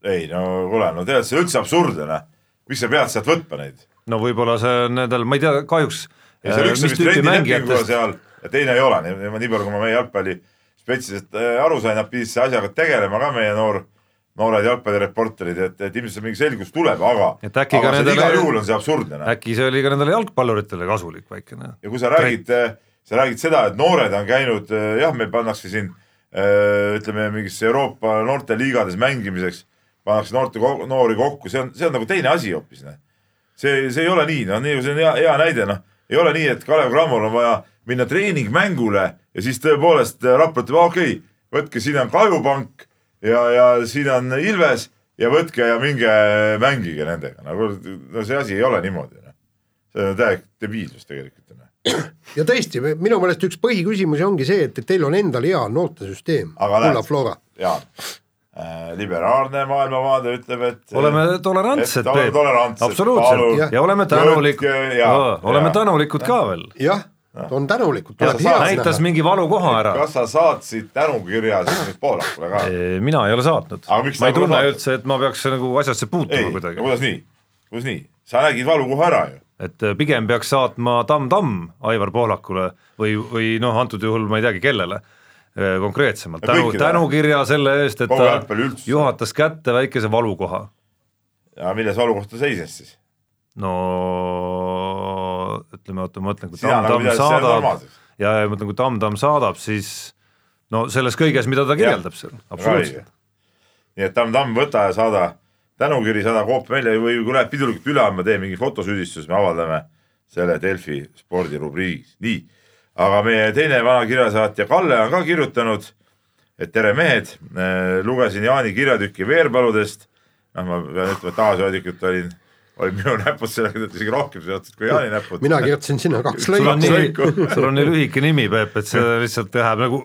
ei no kuule, no tead, see on üldse absurdne, noh. miks sa pead sealt võtma neid? no võib-olla see on nendel, ma ei tea, kahjuks ei, seal üks on vist rendilepinguga seal ja teine ei ole, nii, nii palju, kui ma meie jalgpalli spetsist äh, aru sain, nad pidid selle asjaga tegelema ka, meie noor, noored jalgpallireporterid, et, et ilmselt mingi selgus tuleb, aga, aga nendele, igal juhul on see absurdne. Noh. äkki see oli ka nendele jalgpalluritele kasulik väikene. ja kui sa räägid, äh, sa räägid seda, et noored on käinud, äh, jah, meil pannakse siin ütleme mingisse Euroopa noorteliigades mängimiseks, pannakse noorte, noori kokku, see on, see on nagu teine asi hoopis, noh. see, see ei ole nii, noh, nii, see on hea, hea näide, noh, ei ole nii, et Kalev Cramol on vaja minna treeningmängule ja siis tõepoolest äh, Rapla ütleb, okei okay,, võtke, siin on Kajupank ja, ja siin on Ilves ja võtke ja minge mängige nendega, nagu no see asi ei ole niimoodi. Noh. see on täielik debiilsus tegelikult. Noh. ja tõesti, minu meelest üks põhiküsimusi ongi see, et teil on endal hea noortesüsteem, Kulla Flora. Jaan äh, liberaalne maailmavaade ütleb, et oleme tolerantsed, Peep, absoluutselt ja, oleme tänulikud, oleme tänulikud ka veel. jah on tänulikud, tuleb head näitas näha. mingi valukoha ära. kas sa saatsid tänukirja siis nüüd Poolakule ka? mina ei ole saatnud, ma ei tunne saatnud? üldse, et ma peaks nagu asjasse puutuma, kuidagi, kuidas nii, kuidas nii, sa nägid valukoha ära ju. et äh, pigem peaks saatma tamm-tamm Aivar Pohlakule või, või noh, antud juhul ma ei teagi, kellele äh, konkreetsemalt, Ja tänu, tänukirja selle eest, et ta juhatas kätte väikese valukoha. ja milles valukoht ta seisnes siis? no ütleme, oota, ma mõtlen, kui sina nagu saadab ja, ja ma mõtlen, kui tamm-tamm saadab, siis no selles kõiges, mida ta kirjeldab seal, absoluutselt. nii et tamm-tamm, võta ja saada tänukiri, saada koop välja või kui läheb pidulikult üle andma, tee mingi fotosüüdistus, me avaldame selle Delfi spordirubriigis, nii. Aga meie teine vana kirjasaatja Kalle on ka kirjutanud, et tere mehed, lugesin Jaani kirjatükki Veerpaludest. noh, ma pean ütlema, et tagasihoidlikult olin, olid minu näpud sellega isegi rohkem seotud kui Jaani näpud. mina kirjutasin sinna kaks lõiku. sul on nii lühike nimi, Peep, et see lihtsalt läheb nagu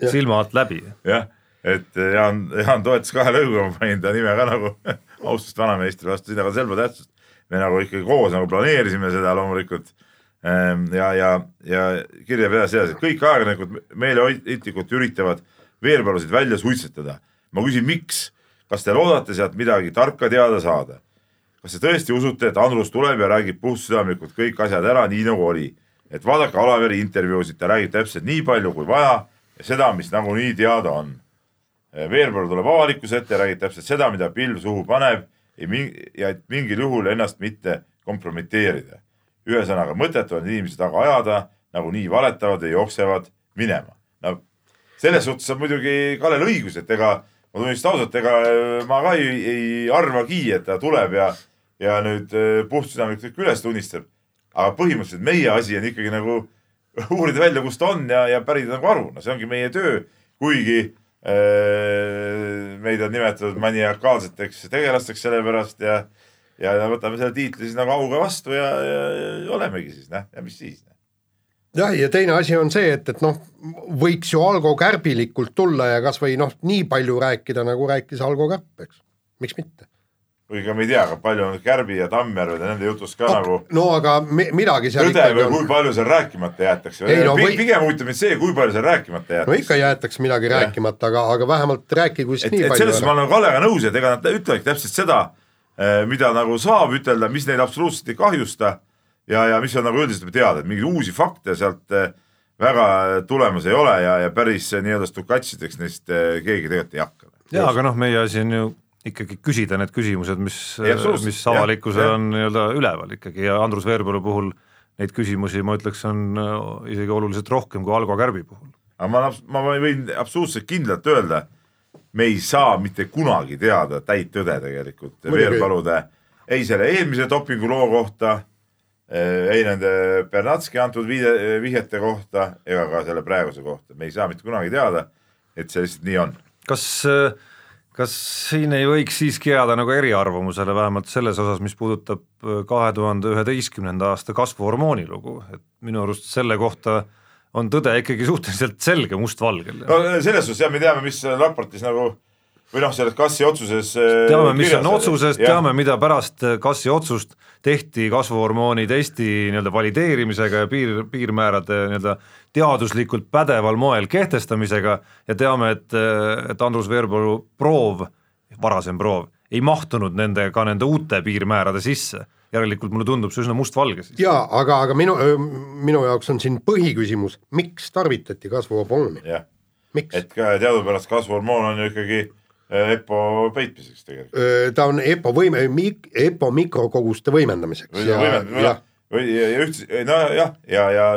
Jah. silma alt läbi. jah, et Jaan, Jaan toetas kahe lõiguga, ma panin ta nime ka nagu austust vanameistri vastu, siin aga selba tähtsust. me nagu ikkagi koos nagu planeerisime seda loomulikult. ja, ja, ja kirja peas edasi, et kõik ajakirjanikud meeleheitlikult üritavad veerpalusid välja suitsetada. ma küsin, miks, kas te loodate sealt midagi tarka teada saada? kas te tõesti usute, et Andrus tuleb ja räägib puhtsüdamlikult kõik asjad ära, nii nagu oli? et vaadake Alaveri intervjuusid, ta räägib täpselt nii palju kui vaja ja seda, mis nagunii teada on. Veerpalu tuleb avalikkuse ette ja räägib täpselt seda, mida pilv suhu paneb ja ja et mingil juhul ennast mitte kompromiteerida. Ühesõnaga mõttetu on inimesi taga ajada, nagunii valetavad ja jooksevad minema. no selles suhtes on muidugi Kallel õigus, et ega ma tunnistan ausalt, ega äh, ma ka ei, ei arvagi, et ta tuleb ja, ja nüüd äh, puhtsüdamlikult üles tunnistab. aga põhimõtteliselt meie asi on ikkagi nagu uurida välja, kus ta on ja, ja pärida nagu aru, no see ongi meie töö, kuigi äh, meid on nimetatud maniakaalseteks tegelasteks sellepärast ja, ja võtame selle tiitli siis nagu auga vastu ja, ja, ja olemegi siis noh, ja mis siis. jah, ja teine asi on see, et, et noh, võiks ju Algo kärbilikult tulla ja kasvõi noh, nii palju rääkida, nagu rääkis Algo Kärp, eks, miks mitte. kuigi ma ei tea, palju on Kärbi ja Tammjärve ja nende jutust ka nagu no aga mi- midagi seal tõde või kui. palju seal rääkimata jäetakse Ei, no või- pigem huvitab mind see, kui palju seal rääkimata no jäetakse ikka jäetakse midagi Jah. rääkimata, aga, aga vähemalt rääkigu siis et, nii et palju selles suhtes ma olen Kallega nõus, et ega nad ütlevadki täpselt seda, mida nagu saab ütelda, mis neid absoluutselt ei kahjusta ja, ja mis on nagu üldiselt teada, et mingeid uusi fakte sealt eh, väga tulemas ei ole ja, ja päris eh, nii-öelda stukatsideks neist keegi tegelikult ei hakka. jaa, aga noh, meie asi on ju ikkagi küsida need küsimused, mis mis avalikkusel on nii-öelda üleval ikkagi ja Andrus Veerpalu puhul neid küsimusi ma ütleks, on äh, isegi oluliselt rohkem kui Algo Kärbi puhul. aga ma, ma võin absoluutselt kindlalt öelda, me ei saa mitte kunagi teada täit tõde tegelikult. Veerpalude, ei selle eelmise dopinguloo kohta, ei nende Bernatski antud viide, vihjete kohta ega ka selle praeguse kohta, me ei saa mitte kunagi teada, et see lihtsalt nii on. kas, kas siin ei võiks siiski jääda nagu eriarvamusele vähemalt selles osas, mis puudutab äh, kahe tuhande üheteistkümnenda aasta kasvuhormooni lugu, et minu arust selle kohta on tõde ikkagi suhteliselt selge mustvalgel no selles suhtes jah, me teame, mis raportis nagu või noh, selles kassi otsuses. äh, teame, mis on otsuses, teame, mida pärast kassi otsust tehti kasvuhormooni testi nii-öelda valideerimisega ja piir, piirmäärade nii-öelda teaduslikult pädeval moel kehtestamisega ja teame, et, et Andrus Veerpalu proov, varasem proov, ei mahtunud nende, ka nende uute piirmäärade sisse. Järelikult mulle tundub see üsna mustvalge siis. jaa, aga, aga minu, minu jaoks on siin põhiküsimus, miks tarvitati kasvuhormooni, jah, miks? et ka teadupärast kasvuhormoon on ju ikkagi EPO peitmiseks tegelikult. ta on EPO võime, EPO mikrokoguste võimendamiseks või ja, või, ja või ja, üldse, nojah, ja, ja, ja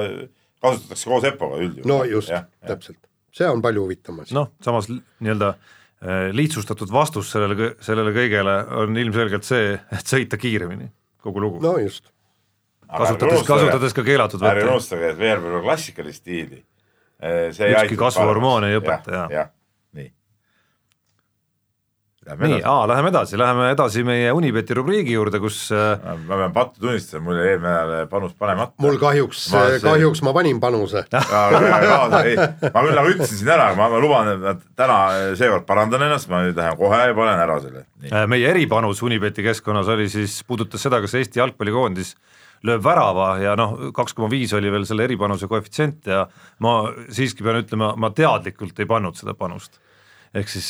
kasutatakse koos EPO-ga üldjuhul. no just, täpselt, see on palju huvitavam asi. noh, samas nii-öelda äh, lihtsustatud vastus sellele, sellele kõigele on ilmselgelt see, et sõita kiiremini, kogu lugu no.. just, kasutades, kasutades ka keelatud ärge vett. unustage, et Veerpalu klassikalist stiili. Ükski kasvuhormoon ei õpeta, jah. jah, nii. Lähme nii, aa, läheme edasi, läheme edasi meie Unibeti rubriigi juurde, kus äh, ma pean pattu tunnistama, mul jäi eelmine nädal panus panemata. mul kahjuks Ma, see- kahjuks ma panin panuse. ei, ma küll nagu ütlesin siin ära, ma, ma luban, et täna seekord parandan ennast, ma nüüd lähen kohe ja panen ära selle. äh, meie eripanus Unibeti keskkonnas oli siis, puudutas seda, kas Eesti jalgpallikoondis lööb värava ja noh, kaks koma viis oli veel selle eripanuse koefitsient ja ma siiski pean ütlema, ma teadlikult ei pannud seda panust ehk siis,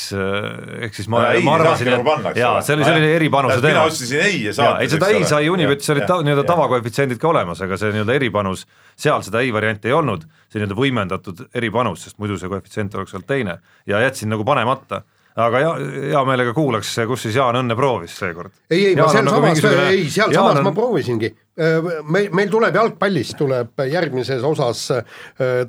ehk siis ma, ma arvasin, et jaa, see oli selline eripanuse teema. mina otsisin ei ja saates. ei, seda ei sai Unibetis olid ta, nii-öelda tavakoefitsiendid ka olemas, aga see nii-öelda eripanus, seal seda ei varianti ei olnud, see nii-öelda võimendatud eripanus, sest muidu see koefitsient oleks olnud teine. Ja jätsin nagu panemata aga hea, hea meelega kuulaks, kus siis Jaan õnne proovis seekord. ei, ei, ma sealsamas nagu mingisugune..., ei sealsamas on... ma proovisingi. Äh, meil, meil tuleb jalgpallist, tuleb järgmises osas äh,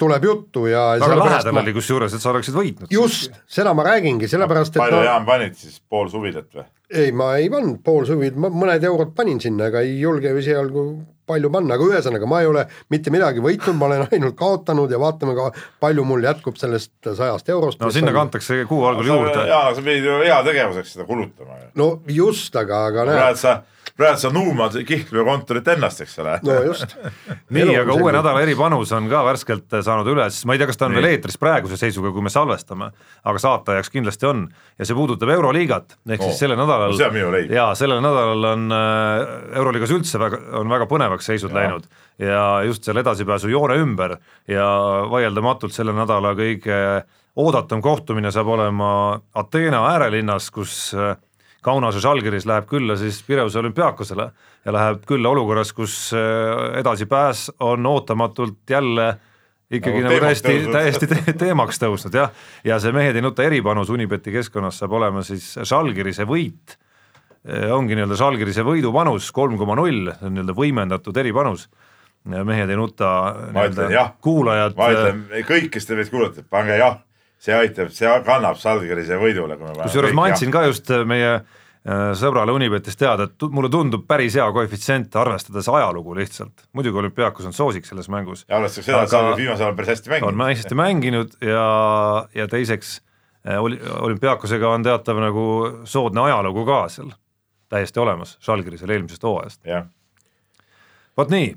tuleb juttu ja väga lähedal ma... oli kusjuures, et sa oleksid võitnud. just, seda ma räägingi, sellepärast et palju ma... Jaan panid siis, pool suvilat või? Ei, ma ei pannud pool suvilat, ma mõned eurod panin sinna, aga ei julge ju esialgu palju panna, aga ühesõnaga ma ei ole mitte midagi võitnud, ma olen ainult kaotanud ja vaatame ka, palju mul jätkub sellest sajast eurost. no sinna on... kantakse kuu algul juurde. jaa, sa pidid ju heategevuseks seda kulutama. no just, aga, aga näed. sa praegu sa nuumad Kihlveo kontorit ennast, eks ole. no just nii, aga uue nädala eripanus on ka värskelt saanud üles, ma ei tea, kas ta on nii. veel eetris praeguse seisuga, kui me salvestame, aga saatajaks kindlasti on ja see puudutab Euroliigat, ehk oh. siis sellel nädalal no, jaa, sellel nädalal on äh, Euroliigas üldse väga, on väga põnevaks seisud ja. läinud ja just seal edasipääsu joone ümber ja vaieldamatult selle nädala kõige oodatum kohtumine saab olema Ateena äärelinnas, kus äh, Kaunas ja Žalgiris läheb külla siis Pireuse olümpiaakosele ja läheb külla olukorras, kus äh, edasipääs on ootamatult jälle ikkagi nagu, nagu täiesti, täiesti te teemaks tõusnud jah, ja see mehed ei nuta eripanus Unibeti keskkonnas saab olema siis Žalgirise võit, äh, ongi nii-öelda Žalgirise võidupanus kolm koma null, see on nii-öelda võimendatud eripanus. Mehed ei nuta kuulajad. ma ütlen, kõik, kes te meid kuulate, pange jah see aitab, see kannab Salgerise võidule. kusjuures ma andsin ka just äh, meie äh, sõbrale Unibetist teada, et mulle tundub päris hea koefitsient, arvestades ajalugu lihtsalt. muidugi olümpiaakos on soosik selles mängus. ja arvestades seda, et Salger viimasel ajal päris hästi mänginud. on hästi mänginud ja, ja teiseks äh, oli, olümpiaakosega on teatav nagu soodne ajalugu ka seal täiesti olemas, Žalgirisel eelmisest hooajast. vot nii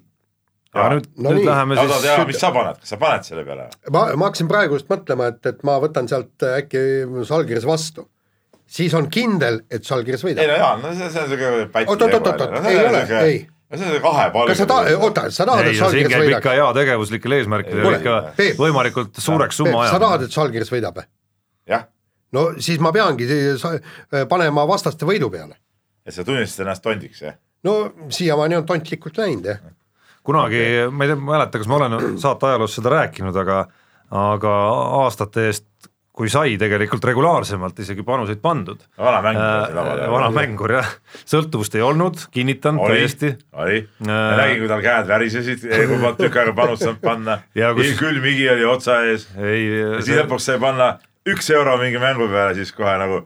aga nüüd no, nüüd nii. läheme siis. tea, mis sa paned, kas sa paned selle peale? ma, ma hakkasin praegu just mõtlema, et, et ma võtan sealt äkki Žalgiris vastu. siis on kindel, et Žalgiris võidab. ei no jaa, no see, see on siuke pätt. oot, oot, oot, oot, ei ole, ei no see on kahe palga. kas sa ta-, oota, sa tahad, et Žalgiris võidaks? ikka heategevuslikel eesmärkidel ikka Peep, võimalikult suureks summa ajama. sa tahad, et Žalgiris võidab? jah. no siis ma peangi panema vastaste võidu peale. et sa tunnistasid ennast tondiks, jah? no siiamaani on tontlikult läinud, jah kunagi okay., ma ei tea, ma ei mäleta, kas ma olen saate ajaloos seda rääkinud, aga aga aastate eest kui sai tegelikult regulaarsemalt isegi panuseid pandud. vana mängur äh,. vana mängur jah, sõltuvust ei olnud, kinnitan oli, täiesti. oli äh,, ma nägin, kui tal käed värisesid, kui ma tükk aega panust saanud panna, kus... külm higi oli otsa ees. ja siis see... lõpuks sai panna üks euro mingi mängu peale, siis kohe nagu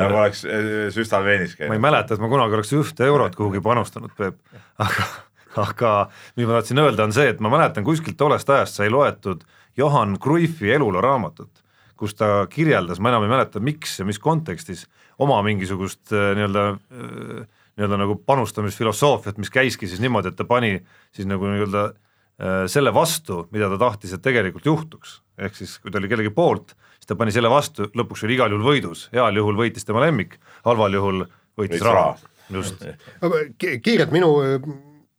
nagu oleks äh, süstal veenis käinud. ma ei mäleta, et ma kunagi oleks ühte eurot kuhugi panustanud, Peep, aga aga mis ma tahtsin öelda, on see, et ma mäletan kuskilt tollest ajast sai loetud Johan Cruyffi eluloo raamatut, kus ta kirjeldas, ma enam ei mäleta, miks ja mis kontekstis, oma mingisugust äh, nii-öelda äh, nii-öelda nagu panustamisfilosoofiat, mis käiski siis niimoodi, et ta pani siis nagu nii-öelda äh, selle vastu, mida ta tahtis, et tegelikult juhtuks. ehk siis, kui ta oli kellegi poolt, siis ta pani selle vastu, lõpuks oli igal juhul võidus, heal juhul võitis tema lemmik, halval juhul võitis raha. just. kiirelt minu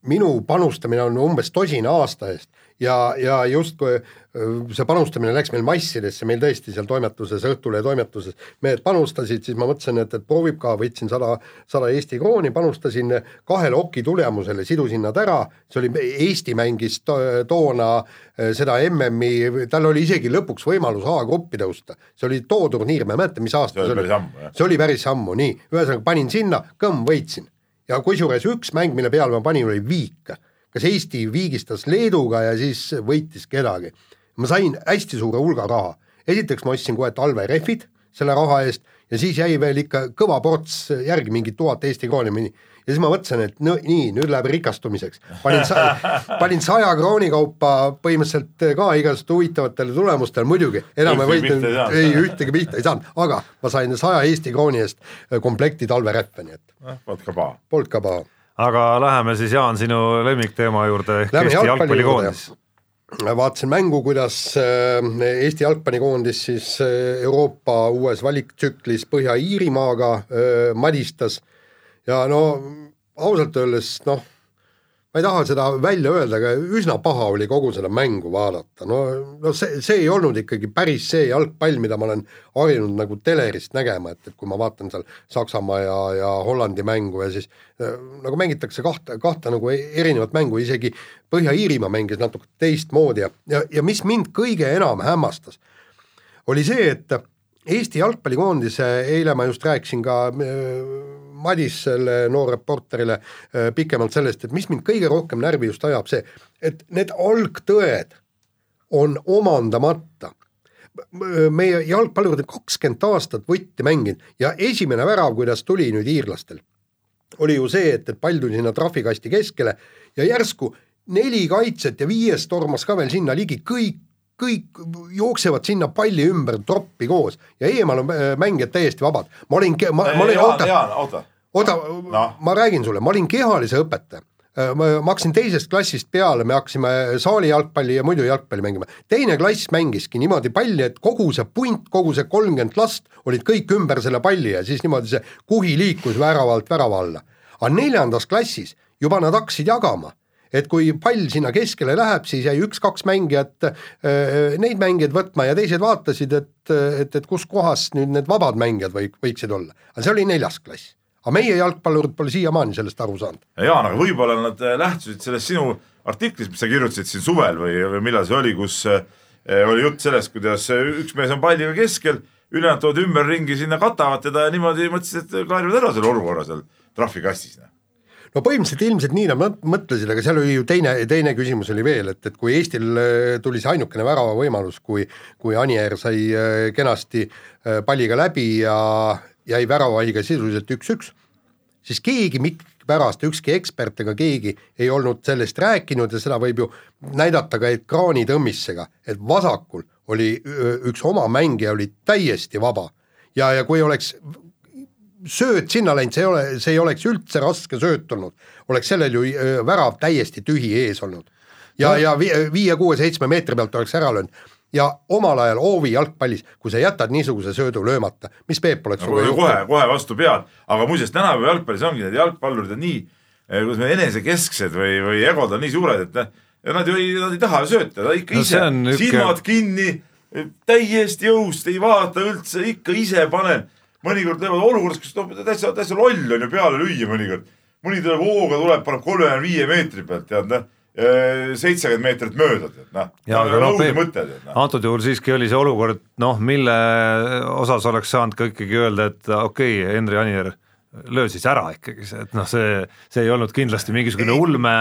minu panustamine on umbes tosina aasta eest ja, ja justkui see panustamine läks meil massidesse, meil tõesti seal toimetuses, Õhtulehe toimetuses. Mehed panustasid, siis ma mõtlesin, et, et proovib ka, võtsin sada, sada Eesti krooni, panustasin kahele oki tulemusele, sidusin nad ära, see oli, Eesti mängis to, toona seda MM-i, tal oli isegi lõpuks võimalus A-gruppi tõusta, see oli too turniir, ma ei mäleta, mis aasta see oli, see oli päris ammu, nii, ühesõnaga panin sinna, kõmm, võitsin ja kusjuures üks mäng, mille peale ma panin, oli viik. kas Eesti viigistas Leeduga ja siis võitis kedagi. ma sain hästi suure hulga raha. esiteks ma ostsin kohe talverehvid selle raha eest ja siis jäi veel ikka kõva ports järgi, mingi tuhat Eesti krooni ja siis ma mõtlesin, et no nii, nüüd läheb rikastumiseks. panin sa-, panin saja krooni kaupa põhimõtteliselt ka igasuguste huvitavatele tulemustele, muidugi, enam ei võitnud, ei ühtegi pihta ei saanud, aga ma sain saja Eesti krooni eest komplekti talveräppe, nii et. Polnud ka paha. Polnud ka paha. aga läheme siis, Jaan, sinu lemmikteema juurde ehk Eesti jalgpallikoondis vaatasin mängu, kuidas äh, Eesti jalgpallikoondis siis äh, Euroopa uues valiktsüklis Põhja-Iirimaaga äh, madistas ja no ausalt öeldes noh, ma ei taha seda välja öelda, aga üsna paha oli kogu seda mängu vaadata, no, no see, see ei olnud ikkagi päris see jalgpall, mida ma olen harjunud nagu telerist nägema, et, et kui ma vaatan seal Saksamaa ja, ja Hollandi mängu ja siis äh, nagu mängitakse kahte, kahte nagu erinevat mängu, isegi Põhja-Iirimaa mängis natuke teistmoodi ja, ja, ja mis mind kõige enam hämmastas, oli see, et Eesti jalgpallikoondise, eile ma just rääkisin ka äh, Madissele, noorreporterile äh, pikemalt sellest, et mis mind kõige rohkem närvi just ajab, see, et need algtõed on omandamata. meie jalgpallurid on kakskümmend aastat võtti mänginud ja esimene värav, kuidas tuli nüüd iirlastel, oli ju see, et, et pall tuli sinna trahvikasti keskele ja järsku neli kaitset ja viies tormas ka veel sinna ligi, kõik kõik jooksevad sinna palli ümber troppi koos ja eemal on äh, mängijad täiesti vabad. ma olin, ma, ma olin, oota, oota, oota no., ma räägin sulle, ma olin kehalise õpetaja äh, ma, ma hakkasin teisest klassist peale, me hakkasime saali jalgpalli ja muidu jalgpalli mängima. teine klass mängiski niimoodi palli, et kogu see punt, kogu see kolmkümmend last olid kõik ümber selle palli ja siis niimoodi see kuhi liikus väravalt värava alla. aga neljandas klassis juba nad hakkasid jagama et kui pall sinna keskele läheb, siis jäi üks-kaks mängijat äh, neid mängijaid võtma ja teised vaatasid, et, et, et kus kohas nüüd need vabad mängijad või võiksid olla. aga see oli neljas klass. aga meie jalgpallurid pole siiamaani sellest aru saanud. Jaan, aga võib-olla nad äh, lähtusid sellest sinu artiklist, mis sa kirjutasid siin suvel või, või millal see oli, kus äh, oli jutt sellest, kuidas üks mees on palliga keskel, ülejäänud tood ümberringi sinna katavad teda ja niimoodi mõtlesid, et klaarivad ära selle olukorra seal trahvikastis no põhimõtteliselt ilmselt nii nad mõtlesid, aga seal oli ju teine, teine küsimus oli veel, et, et kui Eestil äh, tuli see ainukene värava võimalus, kui, kui Anier sai äh, kenasti äh, palliga läbi ja jäi väravaiga sisuliselt üks-üks, siis keegi mikipärast, ükski ekspert ega keegi ei olnud sellest rääkinud ja seda võib ju näidata ka ekraanitõmmissega, et vasakul oli üks oma mängija oli täiesti vaba. Ja, ja kui oleks sööt sinna läinud, see ei ole, see ei oleks üldse raske sööt olnud, oleks sellel ju äh, värav täiesti tühi ees olnud. ja no., ja viie-kuue-seitsme meetri pealt oleks ära löönud. Ja omal ajal hoovi jalgpallis, kui sa jätad niisuguse söödu löömata, mis Peep oleks no, kohe, kohe, kohe vastu pead, aga muuseas tänapäeva jalgpallis ongi need jalgpallurid on nii, eh, kuidas me enesekesksed või, või egod on nii suured, et ja nad ju ei, nad ei taha sööta, nad ikka no, ise, silmad kinni, täiesti jõust, ei vaata üldse, ikka ise panen mõnikord teevad olukorras, kus noh, täitsa, täitsa loll on ju peale lüüa mõnikord. mõni tuleb hooga, tuleb, paneb kolmekümne viie meetri pealt, tead noh seitsekümmend meetrit mööda, tead noh. ja aga noh, no. antud juhul siiski oli see olukord noh, mille osas oleks saanud ka ikkagi öelda, et okei okay,, Henri Anier, löö siis ära ikkagi et noh, see, see ei olnud kindlasti mingisugune ulme,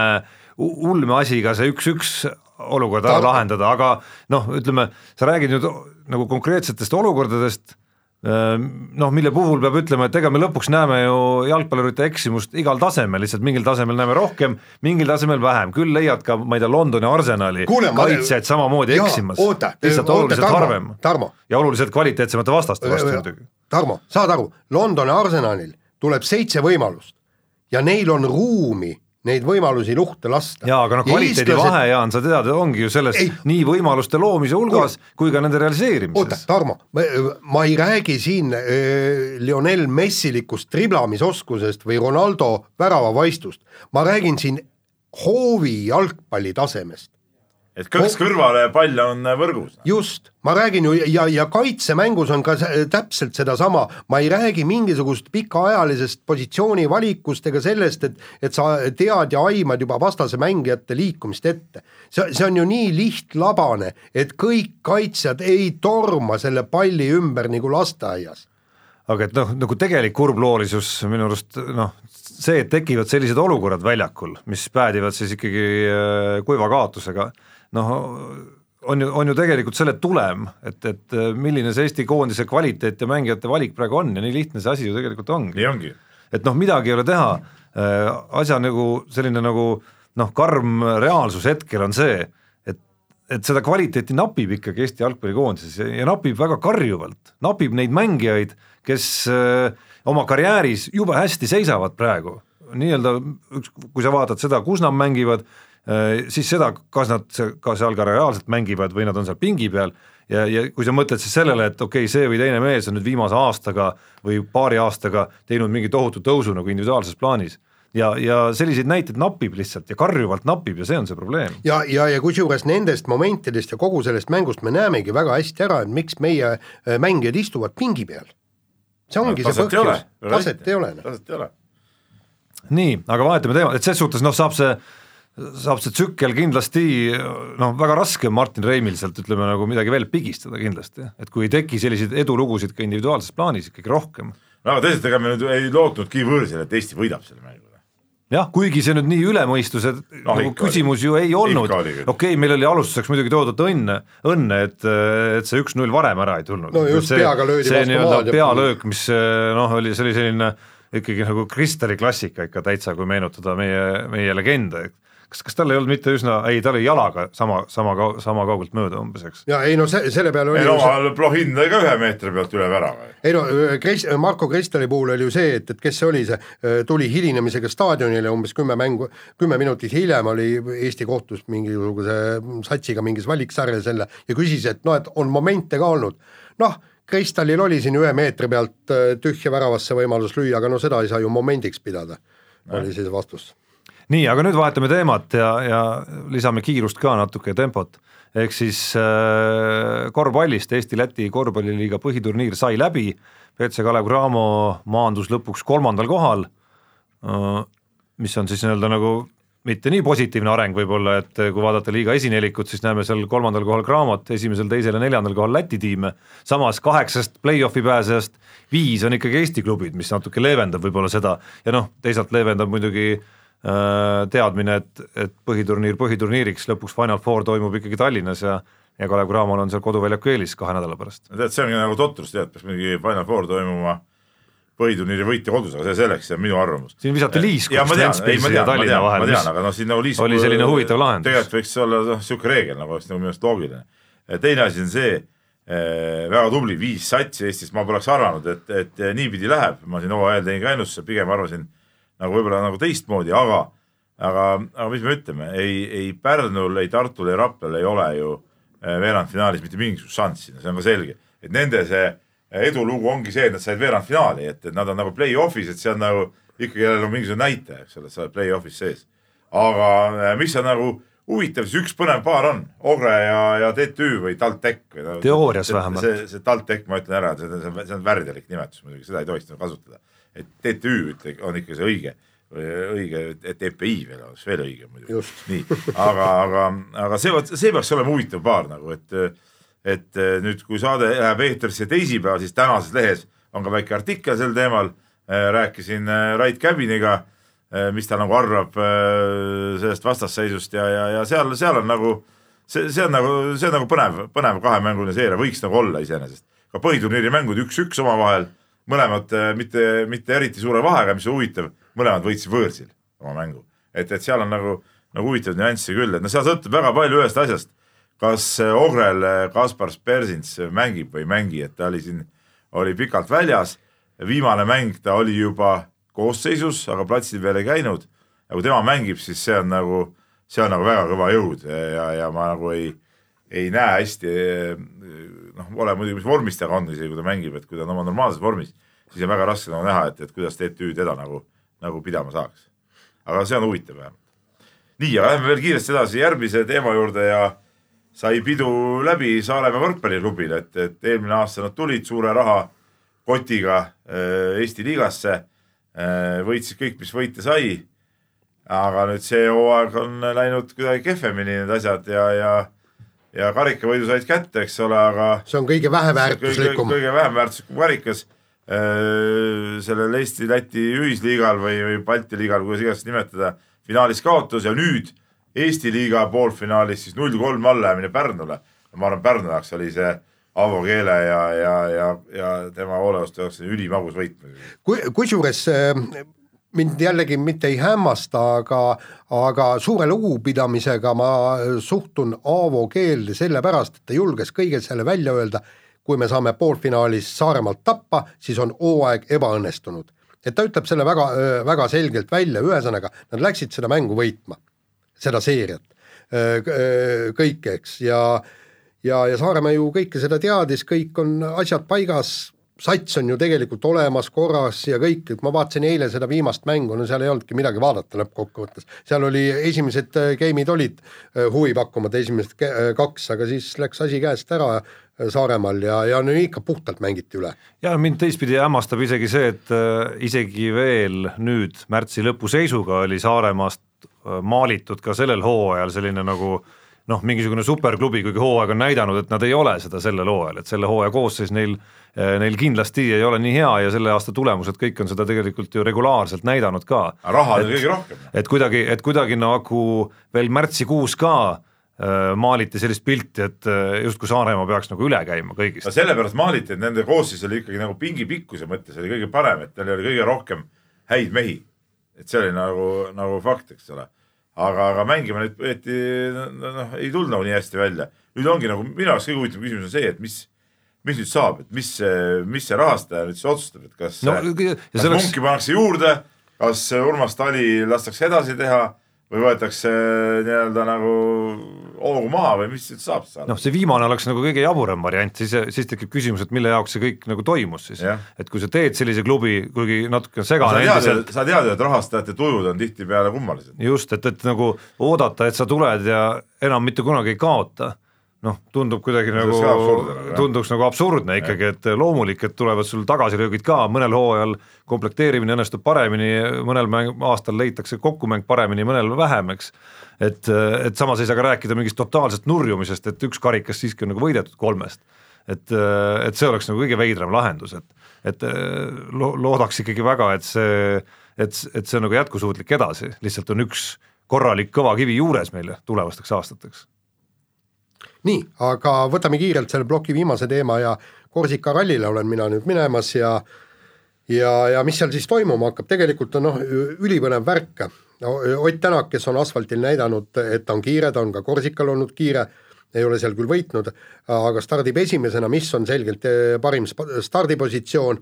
ulme asi ka see üks-üks olukord ära lahendada, aga noh, ütleme, sa räägid nüüd nagu konkreetsetest olukordadest noh, mille puhul peab ütlema, et ega me lõpuks näeme ju jalgpallurite eksimust igal tasemel, lihtsalt mingil tasemel näeme rohkem, mingil tasemel vähem, küll leiad ka, ma ei tea, Londoni Arsenali kaitsjaid samamoodi jaa, eksimas, lihtsalt oluliselt Tarmo, harvem. Tarmo. ja oluliselt kvaliteetsemate vastaste vastu muidugi. Tarmo, saad aru, Londoni Arsenalil tuleb seitse võimalust. Ja neil on ruumi neid võimalusi luhta lasta. jaa, aga noh, kvaliteedi Eestlased... vahe, Jaan, sa tead, ongi ju selles ei. nii võimaluste loomise hulgas Kuule. kui ka nende realiseerimises. oota, Tarmo, ma ei räägi siin äh, Lionel Messilikust triblamisoskusest või Ronaldo väravavaistust, ma räägin siin hoovi jalgpalli tasemest et kõks kõrvale ja pall on võrgus. just, ma räägin ju ja, ja kaitsemängus on ka täpselt sedasama, ma ei räägi mingisugust pikaajalisest positsiooni valikust ega sellest, et et sa tead ja aimad juba vastase mängijate liikumist ette. see, see on ju nii lihtlabane, et kõik kaitsjad ei torma selle palli ümber nagu lasteaias aga et noh, nagu tegelik kurbloolisus minu arust noh, see, et tekivad sellised olukorrad väljakul, mis päädivad siis ikkagi äh, kuiva kaotusega noh, on ju, on ju tegelikult selle tulem, et, et äh, milline see Eesti koondise kvaliteet ja mängijate valik praegu on ja nii lihtne see asi ju tegelikult ongi. nii ongi. et noh, midagi ei ole teha, äh, asja nagu selline nagu noh, karm reaalsus hetkel on see, et, et seda kvaliteeti napib ikkagi Eesti jalgpallikoondises ja, ja napib väga karjuvalt, napib neid mängijaid, kes öö, äh, oma karjääris jube hästi seisavad praegu, nii-öelda üks, kui sa vaatad seda, kus nad mängivad, siis seda, kas nad ka seal ka reaalselt mängivad või nad on seal pingi peal ja, ja kui sa mõtled siis sellele, et okei okay,, see või teine mees on nüüd viimase aastaga või paari aastaga teinud mingi tohutu tõusu nagu individuaalses plaanis, ja, ja selliseid näiteid napib lihtsalt ja karjuvalt napib ja see on see probleem. ja, ja, ja kusjuures nendest momentidest ja kogu sellest mängust me näemegi väga hästi ära, et miks meie äh, mängijad istuvad pingi peal. see ongi no, see põhjus, taset ei ole. taset ei ole. nii, aga vahetame teemat, et ses suhtes noh, saab see saab see tsükkel kindlasti noh, väga raske on Martin Reimil sealt ütleme nagu midagi veel pigistada kindlasti, et kui ei teki selliseid edulugusid ka individuaalses plaanis ikkagi rohkem. no aga teisalt, ega me nüüd ei lootnudki võõrsil, et Eesti võidab selle mängu jah, kuigi see nüüd nii ülemõistuse no, nagu küsimus oli. ju ei olnud, okei okay,, meil oli alustuseks muidugi toodud õnne, õnne, et, et see üks-null varem ära ei tulnud. no just, peaga löödi vastu maad. pealöök, mis noh, oli, see oli selline ikkagi nagu Kristeri klassika ikka täitsa, kui meenutada meie, meie legende, kas, kas tal ei olnud mitte üsna, ei ta oli jalaga sama, sama, sama kaugelt mööda umbes, eks? ja ei no se, selle peale oli ei no see... Plohin lõi ka ühe meetri pealt üle värava. ei no Krist-, Marko Kristali puhul oli ju see, et, et kes see oli, see tuli hilinemisega staadionile umbes kümme mängu, kümme minutit hiljem oli Eesti kohtus mingisuguse satsiga mingis valiksarjas jälle ja küsis, et noh, et on momente ka olnud, noh, Kristalil oli siin ühe meetri pealt tühja väravasse võimalus lüüa, aga no seda ei saa ju momendiks pidada, oli siis vastus nii, aga nüüd vahetame teemat ja, ja lisame kiirust ka natuke, tempot. ehk siis äh, korvpallist Eesti-Läti korvpalliliiga põhiturniir sai läbi, BC Kalev Cramo maandus lõpuks kolmandal kohal. Äh,, mis on siis nii-öelda nagu mitte nii positiivne areng võib-olla, et kui vaadata liiga esinelikut, siis näeme seal kolmandal kohal Cramot, esimesel, teisel ja neljandal kohal Läti tiime, samas kaheksast play-off'i pääsejast viis on ikkagi Eesti klubid, mis natuke leevendab võib-olla seda. Ja noh, teisalt leevendab muidugi äh, teadmine, et, et põhiturniir põhiturniiriks, lõpuks Final Four toimub ikkagi Tallinnas ja ja Kalev Cramol on seal koduväljaku eelis kahe nädala pärast. tead, see ongi nagu totrus, tead, peaks mingi Final Four toimuma põhiturniiri võitja kodus, aga see selleks, see on minu arvamus. siin visati liisku Stenspilsi ja Tallinna vahel, mis tean, aga siin nagu liisku oli selline huvitav lahendus. tegelikult võiks olla noh, niisugune reegel nagu oleks nagu minu arust loogiline. teine asi on see eh,, väga tubli, viis satsi Eestis, ma poleks arvanud, et, et niipidi läheb, ma siin hooajal tegin ka ennustuse, pigem arvasin nagu võib-olla nagu teistmoodi, aga, aga, aga mis me ütleme, ei, ei Pärnul, ei Tartul, ei Raplal ei ole ju eh, veerandfinaalis mitte mingisugust šanssi, see on ka selge, et nende see edulugu ongi see, et nad said veerandfinaali, et, et nad on nagu play-off'is, et see on nagu ikkagi jälle nagu mingisugune näitaja, eks ole, sa oled play-off'is sees. aga eh, mis on nagu huvitav, siis üks põnev paar on, Ogre ja, ja TTÜ või TalTech või teoorias vähemalt. see, see TalTech, ma ütlen ära, see, see, see on värdjalik nimetus muidugi, seda ei tohiks nagu kasutada et TTÜ on ikka see õige, õige, et EPI veel oleks veel õigem muidugi. nii, aga, aga, aga see, vot see peaks olema huvitav paar nagu, et, et nüüd, kui saade läheb eetrisse teisipäeval, siis tänases lehes on ka väike artikkel sel teemal. rääkisin äh, Rait Käbiniga, mis ta nagu arvab sellest vastasseisust ja, ja, ja seal, seal on nagu see, see on nagu, see on nagu põnev, põnev kahemänguline seeria, võiks nagu olla iseenesest. ka põhiturniiri mängud üks-üks omavahel mõlemad äh, mitte, mitte eriti suure vahega, mis on huvitav, mõlemad võitsid võõrsil oma mängu. et, et seal on nagu, nagu huvitavaid nüansse küll, et no seal sõltub väga palju ühest asjast. kas äh, Ogrel äh, Kaspar Spersins mängib või ei mängi, et ta oli siin, oli pikalt väljas. viimane mäng ta oli juba koosseisus, aga platsil veel ei käinud. ja kui tema mängib, siis see on nagu, see on nagu väga kõva jõud ja, ja ma nagu ei, ei näe hästi noh, ole muidugi, mis vormis ta on, isegi kui ta mängib, et kui ta on oma normaalses vormis, siis on väga raske nagu näha, et, et kuidas TTÜ teda nagu, nagu pidama saaks. aga see on huvitav vähemalt. nii, aga lähme veel kiiresti edasi järgmise teema juurde ja sai pidu läbi Saaremaa võrkpalliklubil, et, et eelmine aasta nad tulid suure rahakotiga äh, Eesti liigasse, äh, võitsid kõik, mis võita sai. aga nüüd see hooaeg on läinud kuidagi kehvemini need asjad ja, ja ja karikavõidu said kätte, eks ole, aga. see on kõige vähem väärtuslikum. kõige vähem väärtuslikum karikas äh, sellel Eesti-Läti ühisliigal või, või Balti liigal, kuidas iganes nimetada, finaalis kaotus ja nüüd Eesti liiga poolfinaalis siis null-kolm allajäämine Pärnule. ma arvan, Pärnu jaoks oli see Avo Keele ja, ja, ja, ja tema hoolealuste jaoks ülimagus võit. kusjuures äh, mind jällegi mitte ei hämmasta, aga, aga suure lugupidamisega ma suhtun Aavo keelde sellepärast, et ta julges kõige selle välja öelda, kui me saame poolfinaalis Saaremaalt tappa, siis on hooaeg ebaõnnestunud. et ta ütleb selle väga, väga selgelt välja, ühesõnaga nad läksid seda mängu võitma, seda seeriat, kõike, eks, ja ja, ja Saaremaa ju kõike seda teadis, kõik on asjad paigas, sats on ju tegelikult olemas, korras ja kõik, et ma vaatasin eile seda viimast mängu, no seal ei olnudki midagi vaadata lõppkokkuvõttes. seal oli, esimesed äh, game'id olid äh, huvipakkuvad, esimesed kaks, aga siis läks asi käest ära Saaremaal ja, ja no ikka puhtalt mängiti üle. ja mind teistpidi hämmastab isegi see, et äh, isegi veel nüüd märtsi lõpu seisuga oli Saaremaast äh, maalitud ka sellel hooajal selline nagu noh, mingisugune superklubi, kuigi hooaeg on näidanud, et nad ei ole seda sellel hooajal, et selle hooaja koosseis neil äh, Neil kindlasti ei ole nii hea ja selle aasta tulemused kõik on seda tegelikult ju regulaarselt näidanud ka. raha on kõige rohkem. et kuidagi, et kuidagi nagu veel märtsikuus ka Äh, maaliti sellist pilti, et äh, justkui Saaremaa peaks nagu üle käima kõigist. no sellepärast maaliti, et nende koosseis oli ikkagi nagu pingi pikkuse mõttes oli kõige parem, et neil oli kõige rohkem häid mehi. et see oli nagu, nagu fakt, eks ole. Aga, aga mängima neid võeti, noh, ei tulnud nagu nii hästi välja. nüüd ongi nagu minu jaoks kõige huvitavam küsimus on see, et mis, mis nüüd saab, et mis, mis see rahastaja nüüd siis otsustab, et kas no,, kas selleks... Munki pannakse juurde, kas Urmas Tali lastakse edasi teha või võetakse nii-öelda nagu hoogu maha või mis siit saab saada? noh, see viimane oleks nagu kõige jaburam variant, siis, siis tekib küsimus, et mille jaoks see kõik nagu toimus siis, et kui sa teed sellise klubi, kuigi natuke segane no, endiselt. sa tead et rahastajate tujud on tihtipeale kummalised. just, et, et nagu oodata, et sa tuled ja enam mitte kunagi ei kaota noh, tundub kuidagi nagu, tunduks nagu absurdne ikkagi, et loomulik, et tulevad sul tagasilöögid ka, mõnel hooajal komplekteerimine õnnestub paremini, mõnel mäng, aastal leitakse kokkumäng paremini, mõnel vähem, eks. Et, et samas ei saa ka rääkida mingist totaalsest nurjumisest, et üks karikas siiski on nagu võidetud kolmest. et, et see oleks nagu kõige veidram lahendus, et, et lo-, loodaks ikkagi väga, et see, et, et see on nagu jätkusuutlik edasi, lihtsalt on üks korralik kõva kivi juures meile tulevasteks aastateks. Nii, aga võtame kiirelt selle ploki viimase teema ja Korsika rallile olen mina nüüd minemas ja ja, ja mis seal siis toimuma hakkab, tegelikult on noh, ülipõnev värk no,. Ott Tänak, kes on asfaltil näidanud, et ta on kiire, ta on ka Korsikal olnud kiire, ei ole seal küll võitnud, aga stardib esimesena, mis on selgelt parim stardipositsioon,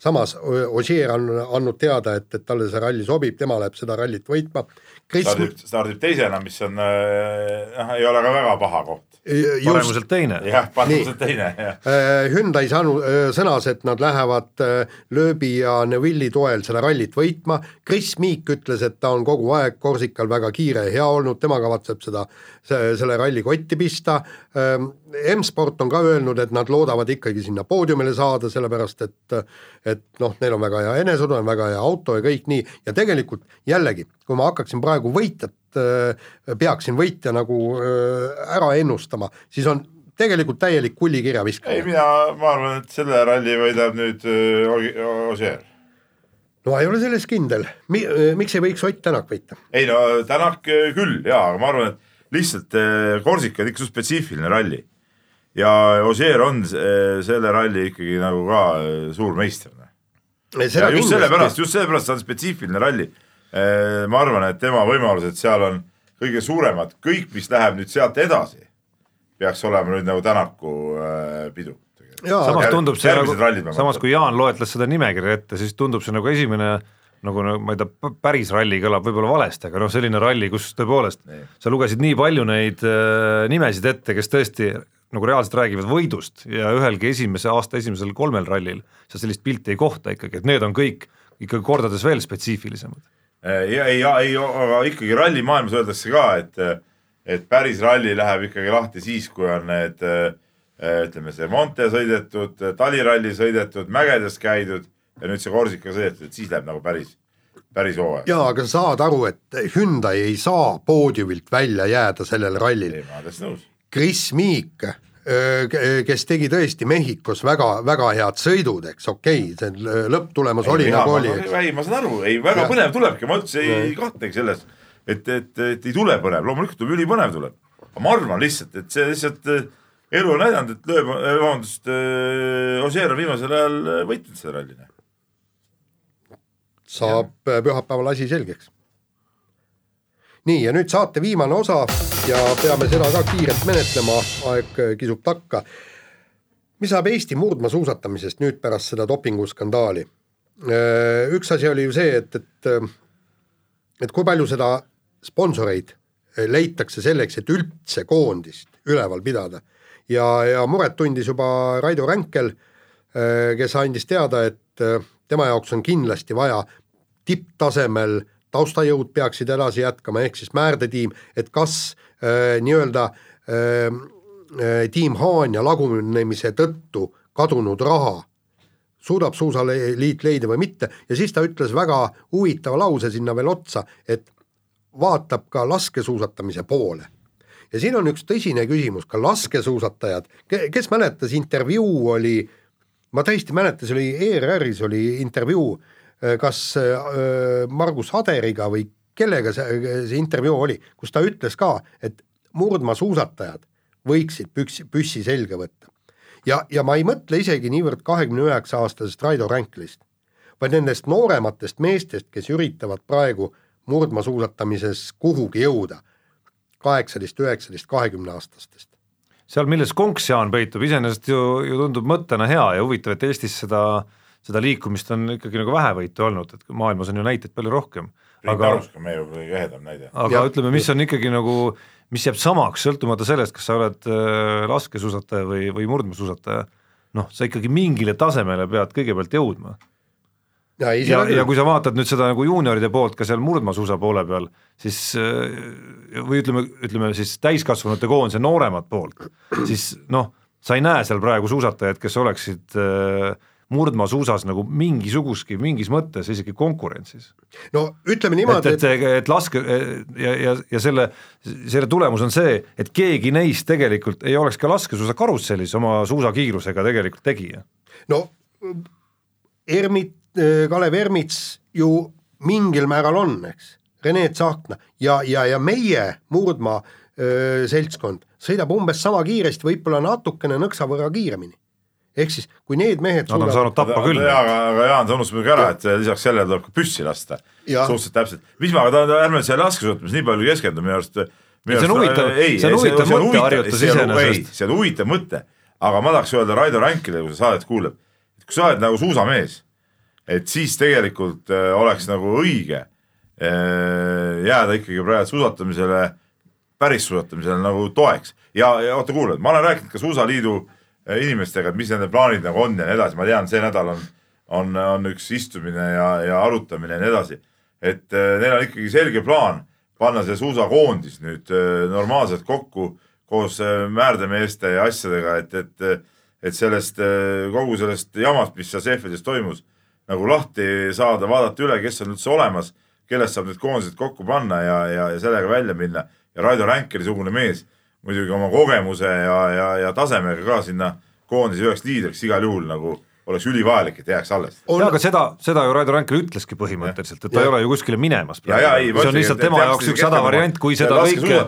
samas Ogier on andnud teada, et, et talle see ralli sobib, tema läheb seda rallit võitma. stardib, stardib teisena, mis on äh,, noh, ei ole ka väga paha koht paremuselt teine. jah, paremuselt teine, jah. Äh, Hyundai saanud, äh, sõnas, et nad lähevad äh, Lööbi ja Neville'i toel seda rallit võitma, Chris Meek ütles, et ta on kogu aeg Korsikal väga kiire ja hea olnud, tema kavatseb seda, selle ralli kotti pista, ähm, M-Sport on ka öelnud, et nad loodavad ikkagi sinna poodiumile saada, sellepärast et et noh, neil on väga hea eneseudu, on väga hea auto ja kõik nii, ja tegelikult jällegi, kui ma hakkaksin praegu võitjat peaksin võitja nagu äh, ära ennustama, siis on tegelikult täielik kullikirja viskamine. ei, mina, ma arvan, et selle ralli võidab nüüd äh, Ossier. no ma ei ole selles kindel Mi,, miks ei võiks Ott Tänak võita? ei no Tänak küll jaa, aga ma arvan, et lihtsalt Korsika on ikka suht spetsiifiline ralli ja Ossier on selle ralli ikkagi nagu ka suur meister. ja just sellepärast, just sellepärast see on spetsiifiline ralli Äh, ma arvan, et tema võimalused seal on kõige suuremad, kõik, mis läheb nüüd sealt edasi, peaks olema nüüd nagu Tänaku äh, pidu. samas tundub see nagu, samas kui Jaan loetles seda nimekirja ette, siis tundub see nagu esimene nagu no ma ei tea, päris ralli kõlab võib-olla valesti, aga noh, selline ralli, kus tõepoolest nee. sa lugesid nii palju neid äh, nimesid ette, kes tõesti nagu reaalselt räägivad võidust ja ühelgi esimese aasta esimesel kolmel rallil sa sellist pilti ei kohta ikkagi, et need on kõik ikkagi kordades veel spetsiifilisemad Äh, ja ei, ei, aga ikkagi rallimaailmas öeldakse ka, et, et päris ralli läheb ikkagi lahti siis, kui on need äh, ütleme, see Monte sõidetud, taliralli sõidetud, mägedes käidud ja nüüd see Korsika sõidetud, et siis läheb nagu päris, päris hooaeg. jaa, aga sa saad aru, et Hyundai ei saa poodiumilt välja jääda sellel rallil. ei, ma olen täitsa nõus. Chris Meek kes tegi tõesti Mehhikos väga, väga head sõidud, eks okei okay,, see lõpptulemus oli nagu oli. ei, ma saan aru, ei väga ja. põnev tulebki, ma üldse ei, ei kahtlegi selles, et, et, et ei tule põnev, loomulikult tuleb ülipõnev tuleb. aga ma arvan lihtsalt, et see lihtsalt elu on näidanud, et lööb, vabandust, Ossier on viimasel ajal võitnud selle ralli. saab pühapäeval asi selgeks nii, ja nüüd saate viimane osa ja peame seda ka kiirelt menetlema, aeg kisub takka. mis saab Eesti murdmaasuusatamisest nüüd pärast seda dopinguskandaali? üks asi oli ju see, et, et et kui palju seda sponsoreid leitakse selleks, et üldse koondist üleval pidada. ja, ja muret tundis juba Raido Ränkel kes andis teada, et tema jaoks on kindlasti vaja tipptasemel taustajõud peaksid edasi jätkama, ehk siis määrdetiim, et kas äh, nii-öelda äh, tiim Haanja lagunemise tõttu kadunud raha suudab Suusaliit leida või mitte ja siis ta ütles väga huvitava lause sinna veel otsa, et vaatab ka laskesuusatamise poole. ja siin on üks tõsine küsimus, ka laskesuusatajad, kes mäletas, intervjuu oli, ma täiesti ei mäleta, see oli ERR-is oli intervjuu, äh, kas äh, Margus Haderiga või kellega see, see intervjuu oli, kus ta ütles ka, et murdmaasuusatajad võiksid püksi, püssi selga võtta ja, ja ma ei mõtle isegi niivõrd kahekümne üheksa aastasest Raido Ränklist, vaid nendest noorematest meestest, kes üritavad praegu murdmaasuusatamises kuhugi jõuda, kaheksateist, üheksateist, kahekümne aastastest. seal, milles konks, Jaan, peitub, iseenesest ju, ju tundub mõttena hea ja huvitav, et Eestis seda, seda liikumist on ikkagi nagu vähevõitu olnud, et maailmas on ju näiteid palju rohkem. aga, meie kõige ehedam näide. aga ja, ütleme, mis on ikkagi nagu mis jääb samaks, sõltumata sellest, kas sa oled äh, laskesuusataja või, või murdmaasuusataja, noh, sa ikkagi mingile tasemele pead kõigepealt jõudma. ja, ja, ja kui sa vaatad nüüd seda nagu juunioride poolt ka seal murdmaasuusa poole peal, siis äh, või ütleme, ütleme siis täiskasvanute koondise nooremat poolt, siis noh, sa ei näe seal praegu suusatajaid, kes oleksid äh, murdmaasuusas nagu mingisugustki, mingis mõttes isegi konkurentsis. no ütleme niimoodi, et, et, et, et laske ja, ja, ja selle, selle tulemus on see, et keegi neist tegelikult ei oleks ka laskesuusa karussellis oma suusakiirusega tegelikult tegija. no Ermit, Kalev Ermits ju mingil määral on, eks, Rene Tsahkna ja, ja, ja meie murdmaa öö, seltskond sõidab umbes sama kiiresti, võib-olla natukene nõksa võrra kiiremini ehk siis kui need mehed Nad on saanud tappa küll. jaa, aga, aga Jaan, sa unustad muidugi ära, et lisaks sellele tuleb ka püssi lasta. suhteliselt täpselt. mis ma, ärme selle laskesuusatamises nii palju keskendu, minu arust see on huvitav, see on huvitav mõtteharjutus iseenesest. see on huvitav mõte, aga ma tahaks öelda Raido Ränkile, kui sa saadet kuuleb, et kui sa oled nagu suusamees, et siis tegelikult äh, oleks nagu õige äh, jääda ikkagi praegu suusatamisele, päris suusatamisele nagu toeks ja, ja oota, kuule, ma olen rääkinud ka Suusaliidu Äh, inimestega, et mis nende plaanid nagu on ja nii edasi, ma tean, see nädal on, on, on üks istumine ja, ja arutamine ja nii edasi. et äh, neil on ikkagi selge plaan panna see suusakoondis nüüd äh, normaalselt kokku koos määrdemeeste ja asjadega, et, et, et sellest kogu sellest jamast, mis seal CEF-ides toimus, nagu lahti saada, vaadata üle, kes on üldse olemas, kellest saab need koondised kokku panna ja, ja, ja sellega välja minna ja Raido Ränkeri-sugune mees muidugi oma kogemuse ja, ja, ja tasemega ka sinna koondise üheks liidriks igal juhul nagu oleks ülivajalik, et jääks alles. jaa, aga seda, seda ju Raido Randker ütleski põhimõtteliselt, et ta ja. ei ole ju kuskile minemas praegu. see on lihtsalt tema jaoks üks häda variant, kui seda kõike,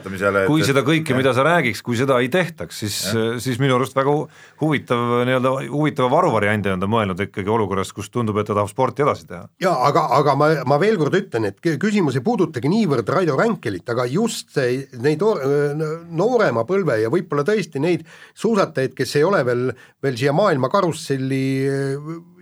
kui seda kõike, mida sa räägiks, kui seda ei tehtaks, siis, siis minu arust väga huvitav nii-öelda, huvitava varuvariandi on ta mõelnud ikkagi olukorras, kus tundub, et ta tahab sporti edasi teha. jaa, aga, aga ma, ma veel kord ütlen, et küsimus ei puudutagi niivõrd Raido Ränkelit, aga just see, neid noorema põlve ja võib-olla tõesti neid suusatajaid, kes ei ole veel, veel siia maailma karusselli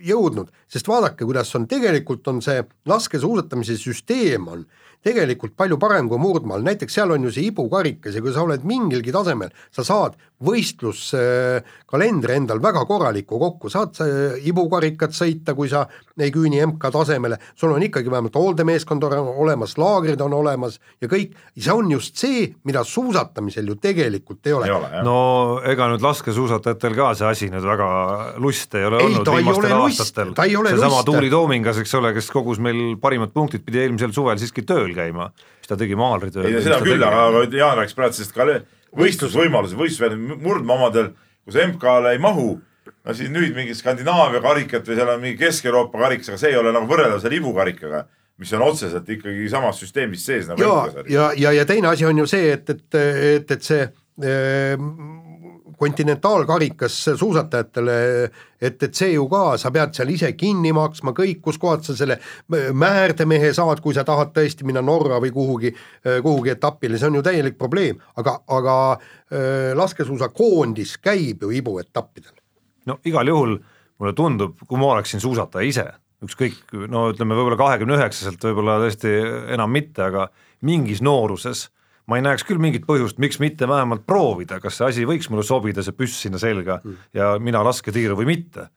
jõudnud, sest vaadake, kuidas on, tegelikult on see laskesuusatamise süsteem on tegelikult palju parem kui murdmaal, näiteks seal on ju see ibukarikas ja kui sa oled mingilgi tasemel, sa saad võistluskalendri endal väga korraliku kokku, saad ibukarikat sõita, kui sa ei küüni MK tasemele, sul on ikkagi vähemalt hooldemeeskond olemas, laagrid on olemas ja kõik, see on just see, mida suusatamisel ju tegelikult ei ole. no ega nüüd laskesuusatajatel ka see asi nüüd väga lust ei ole ei, olnud viimastel aastatel, seesama Tuuli Toomingas, eks ole, kes kogus meil parimad punktid, pidi eelmisel suvel siiski tööl käima, mis ta tegi maalritööl. ei no seda küll, aga, aga Jaan rääkis praegu sellest ka võistlusvõimalused, võistlusväljad murdmaadel, kus MK-le ei mahu, no siis nüüd mingi Skandinaavia karikat või seal on mingi Kesk-Euroopa karikas, aga see ei ole nagu võrreldav selle ibukarikaga mis on otseselt ikkagi samas süsteemis sees nagu ja, ja, ja, ja teine asi on ju see, et, et, et, et see e, kontinentaalkarikas suusatajatele, et, et see ju ka, sa pead seal ise kinni maksma kõik, kuskohast sa selle määrdemehe saad, kui sa tahad tõesti minna Norra või kuhugi, kuhugi etapile, see on ju täielik probleem, aga, aga äh, laskesuusakoondis käib ju ibuetappidel. no igal juhul mulle tundub, kui ma oleksin suusataja ise, ükskõik, no ütleme, võib-olla kahekümne üheksaselt võib-olla tõesti enam mitte, aga mingis nooruses ma ei näeks küll mingit põhjust, miks mitte vähemalt proovida, kas see asi võiks mulle sobida, see püss sinna selga mm. ja mina lasketiiru või mitte.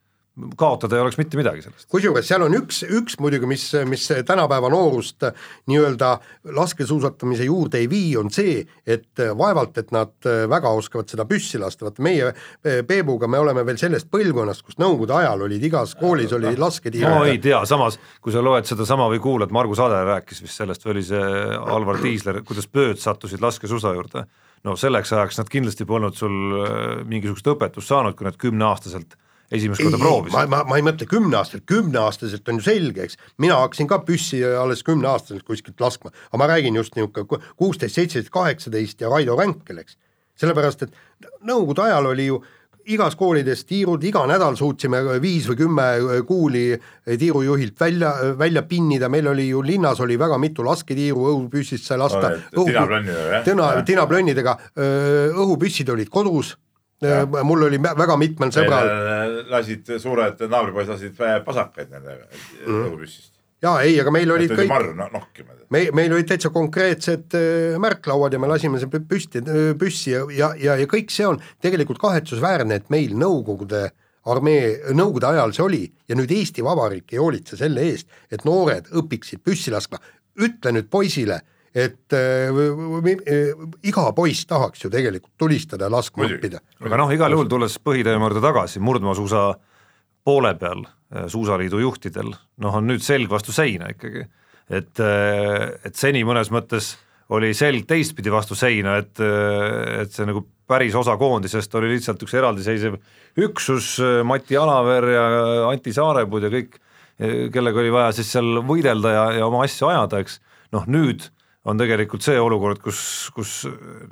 Kaotada ei oleks mitte midagi sellest. kusjuures seal on üks, üks muidugi, mis, mis tänapäeva noorust nii-öelda laskesuusatamise juurde ei vii, on see, et vaevalt, et nad väga oskavad seda püssi lasta, vaata meie Peebuga me oleme veel sellest põlvkonnast, kus nõukogude ajal olid igas koolis oli lasketiir. no ei tea, samas kui sa loed sedasama või kuulad, Margus Ader rääkis vist sellest või oli see Alvar Tiisler, kuidas pööd sattusid laskesuusa juurde. no selleks ajaks nad kindlasti polnud sul mingisugust õpetust saanud, kui nad kümneaastaselt esimest korda proovisid? ma, ma, ma ei mõtle kümneaastaselt, kümneaastaselt on ju selge, eks, mina hakkasin ka püssi alles kümneaastaselt kuskilt laskma, aga ma räägin just niisugune kuusteist, seitseteist, kaheksateist ja Raido Ränkel, eks. sellepärast, et nõukogude ajal oli ju igas koolides tiirud, iga nädal suutsime viis või kümme kuuli tiirujuhilt välja, välja pinnida, meil oli ju linnas oli väga mitu lasketiiru, õhupüssist sai lasta no,. tinaplönnidega, jah? tinaplönnidega, õhupüssid olid kodus. Mul oli väga mitmel sõbral. lasid suured naabripoisid lasid pasakaid nendega mm. õhupüssist. ja ei, aga meil olid kõik. marr no, nohkima. meil, meil olid täitsa konkreetsed märklauad ja me lasime see püsti, püssi ja, ja, ja, ja kõik see on tegelikult kahetsusväärne, et meil Nõukogude armee, Nõukogude ajal see oli ja nüüd Eesti Vabariik ei hoolitse selle eest, et noored õpiksid püssi laskma. ütle nüüd poisile et äh, iga poiss tahaks ju tegelikult tulistada ja laskma õppida. aga noh, igal juhul tulles põhiteema juurde tagasi, murdmaasuusa poole peal äh, Suusaliidu juhtidel, noh, on nüüd selg vastu seina ikkagi. et, et seni mõnes mõttes oli selg teistpidi vastu seina, et, et see nagu päris osa koondisest oli lihtsalt üks eraldiseisev üksus, Mati Alaver ja Anti Saarepuu ja kõik, kellega oli vaja siis seal võidelda ja, ja oma asju ajada, eks, noh nüüd on tegelikult see olukord, kus, kus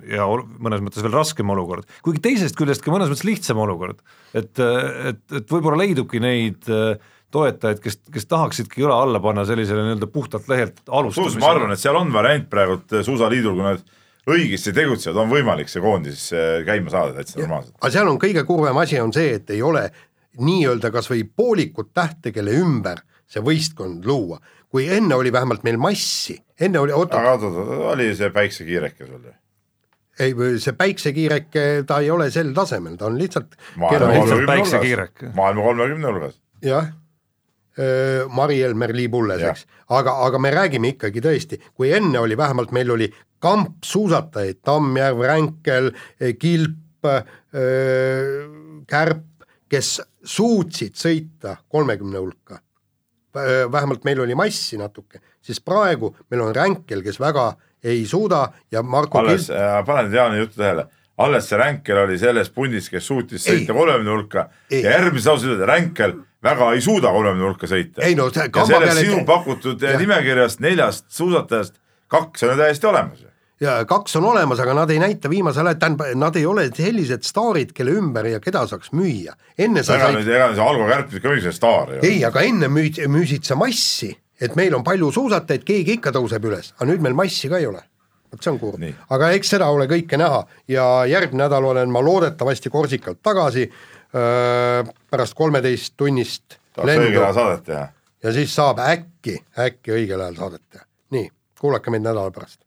ja mõnes mõttes veel raskem olukord, kuigi teisest küljest ka mõnes mõttes lihtsam olukord. et, et, et võib-olla leidubki neid äh, toetajaid, kes, kes tahaksidki õla alla panna sellisele nii-öelda puhtalt lehelt alustamisele. ma arvan, et seal on variant praegult Suusaliidul, kui nad õigesti tegutsevad, on võimalik see koondis äh, käima saada täitsa normaalselt. aga seal on kõige kurvem asi on see, et ei ole nii-öelda kas või poolikut tähte, kelle ümber see võistkond luua kui enne oli vähemalt meil massi, enne oli oota. aga oot, oot, oli see päiksekiireke sul ju? ei, see päiksekiireke, ta ei ole sel tasemel, ta on lihtsalt maailma kolmekümne hulgas. jah, Mari-Elmer Liibulles, eks, aga, aga me räägime ikkagi tõesti, kui enne oli vähemalt meil oli kampsuusatajaid, Tammjärv, Ränkel, Kilp, Kärp, kes suutsid sõita kolmekümne hulka vähemalt meil oli massi natuke, siis praegu meil on Ränkel, kes väga ei suuda ja Marko alles Kild... äh,, pane Jaani juttu tähele, alles see Ränkel oli selles pundis, kes suutis sõita kolmekümne hulka ei. ja järgmises lauses ütled, Ränkel väga ei suuda kolmekümne hulka sõita. No, ja sellest peale... sinu pakutud ja. nimekirjast neljast suusatajast kaks on ju täiesti olemas ja kaks on olemas, aga nad ei näita viimasel ajal, tähendab, nad ei ole sellised staarid, kelle ümber ja keda saaks müüa. enne sa ega said. ega see Algo Kärp nüüd ka mingisugune staar ei ole. ei, aga enne müüd, müüsid sa massi, et meil on palju suusatajaid, keegi ikka tõuseb üles, aga nüüd meil massi ka ei ole. vot see on kurb, aga eks seda ole kõike näha ja järgmine nädal olen ma loodetavasti Korsikalt tagasi öö, pärast kolmeteist tunnist tahaks õigel ajal saadet teha. ja siis saab äkki, äkki õigel ajal saadet teha. nii, kuulake meid nädala pärast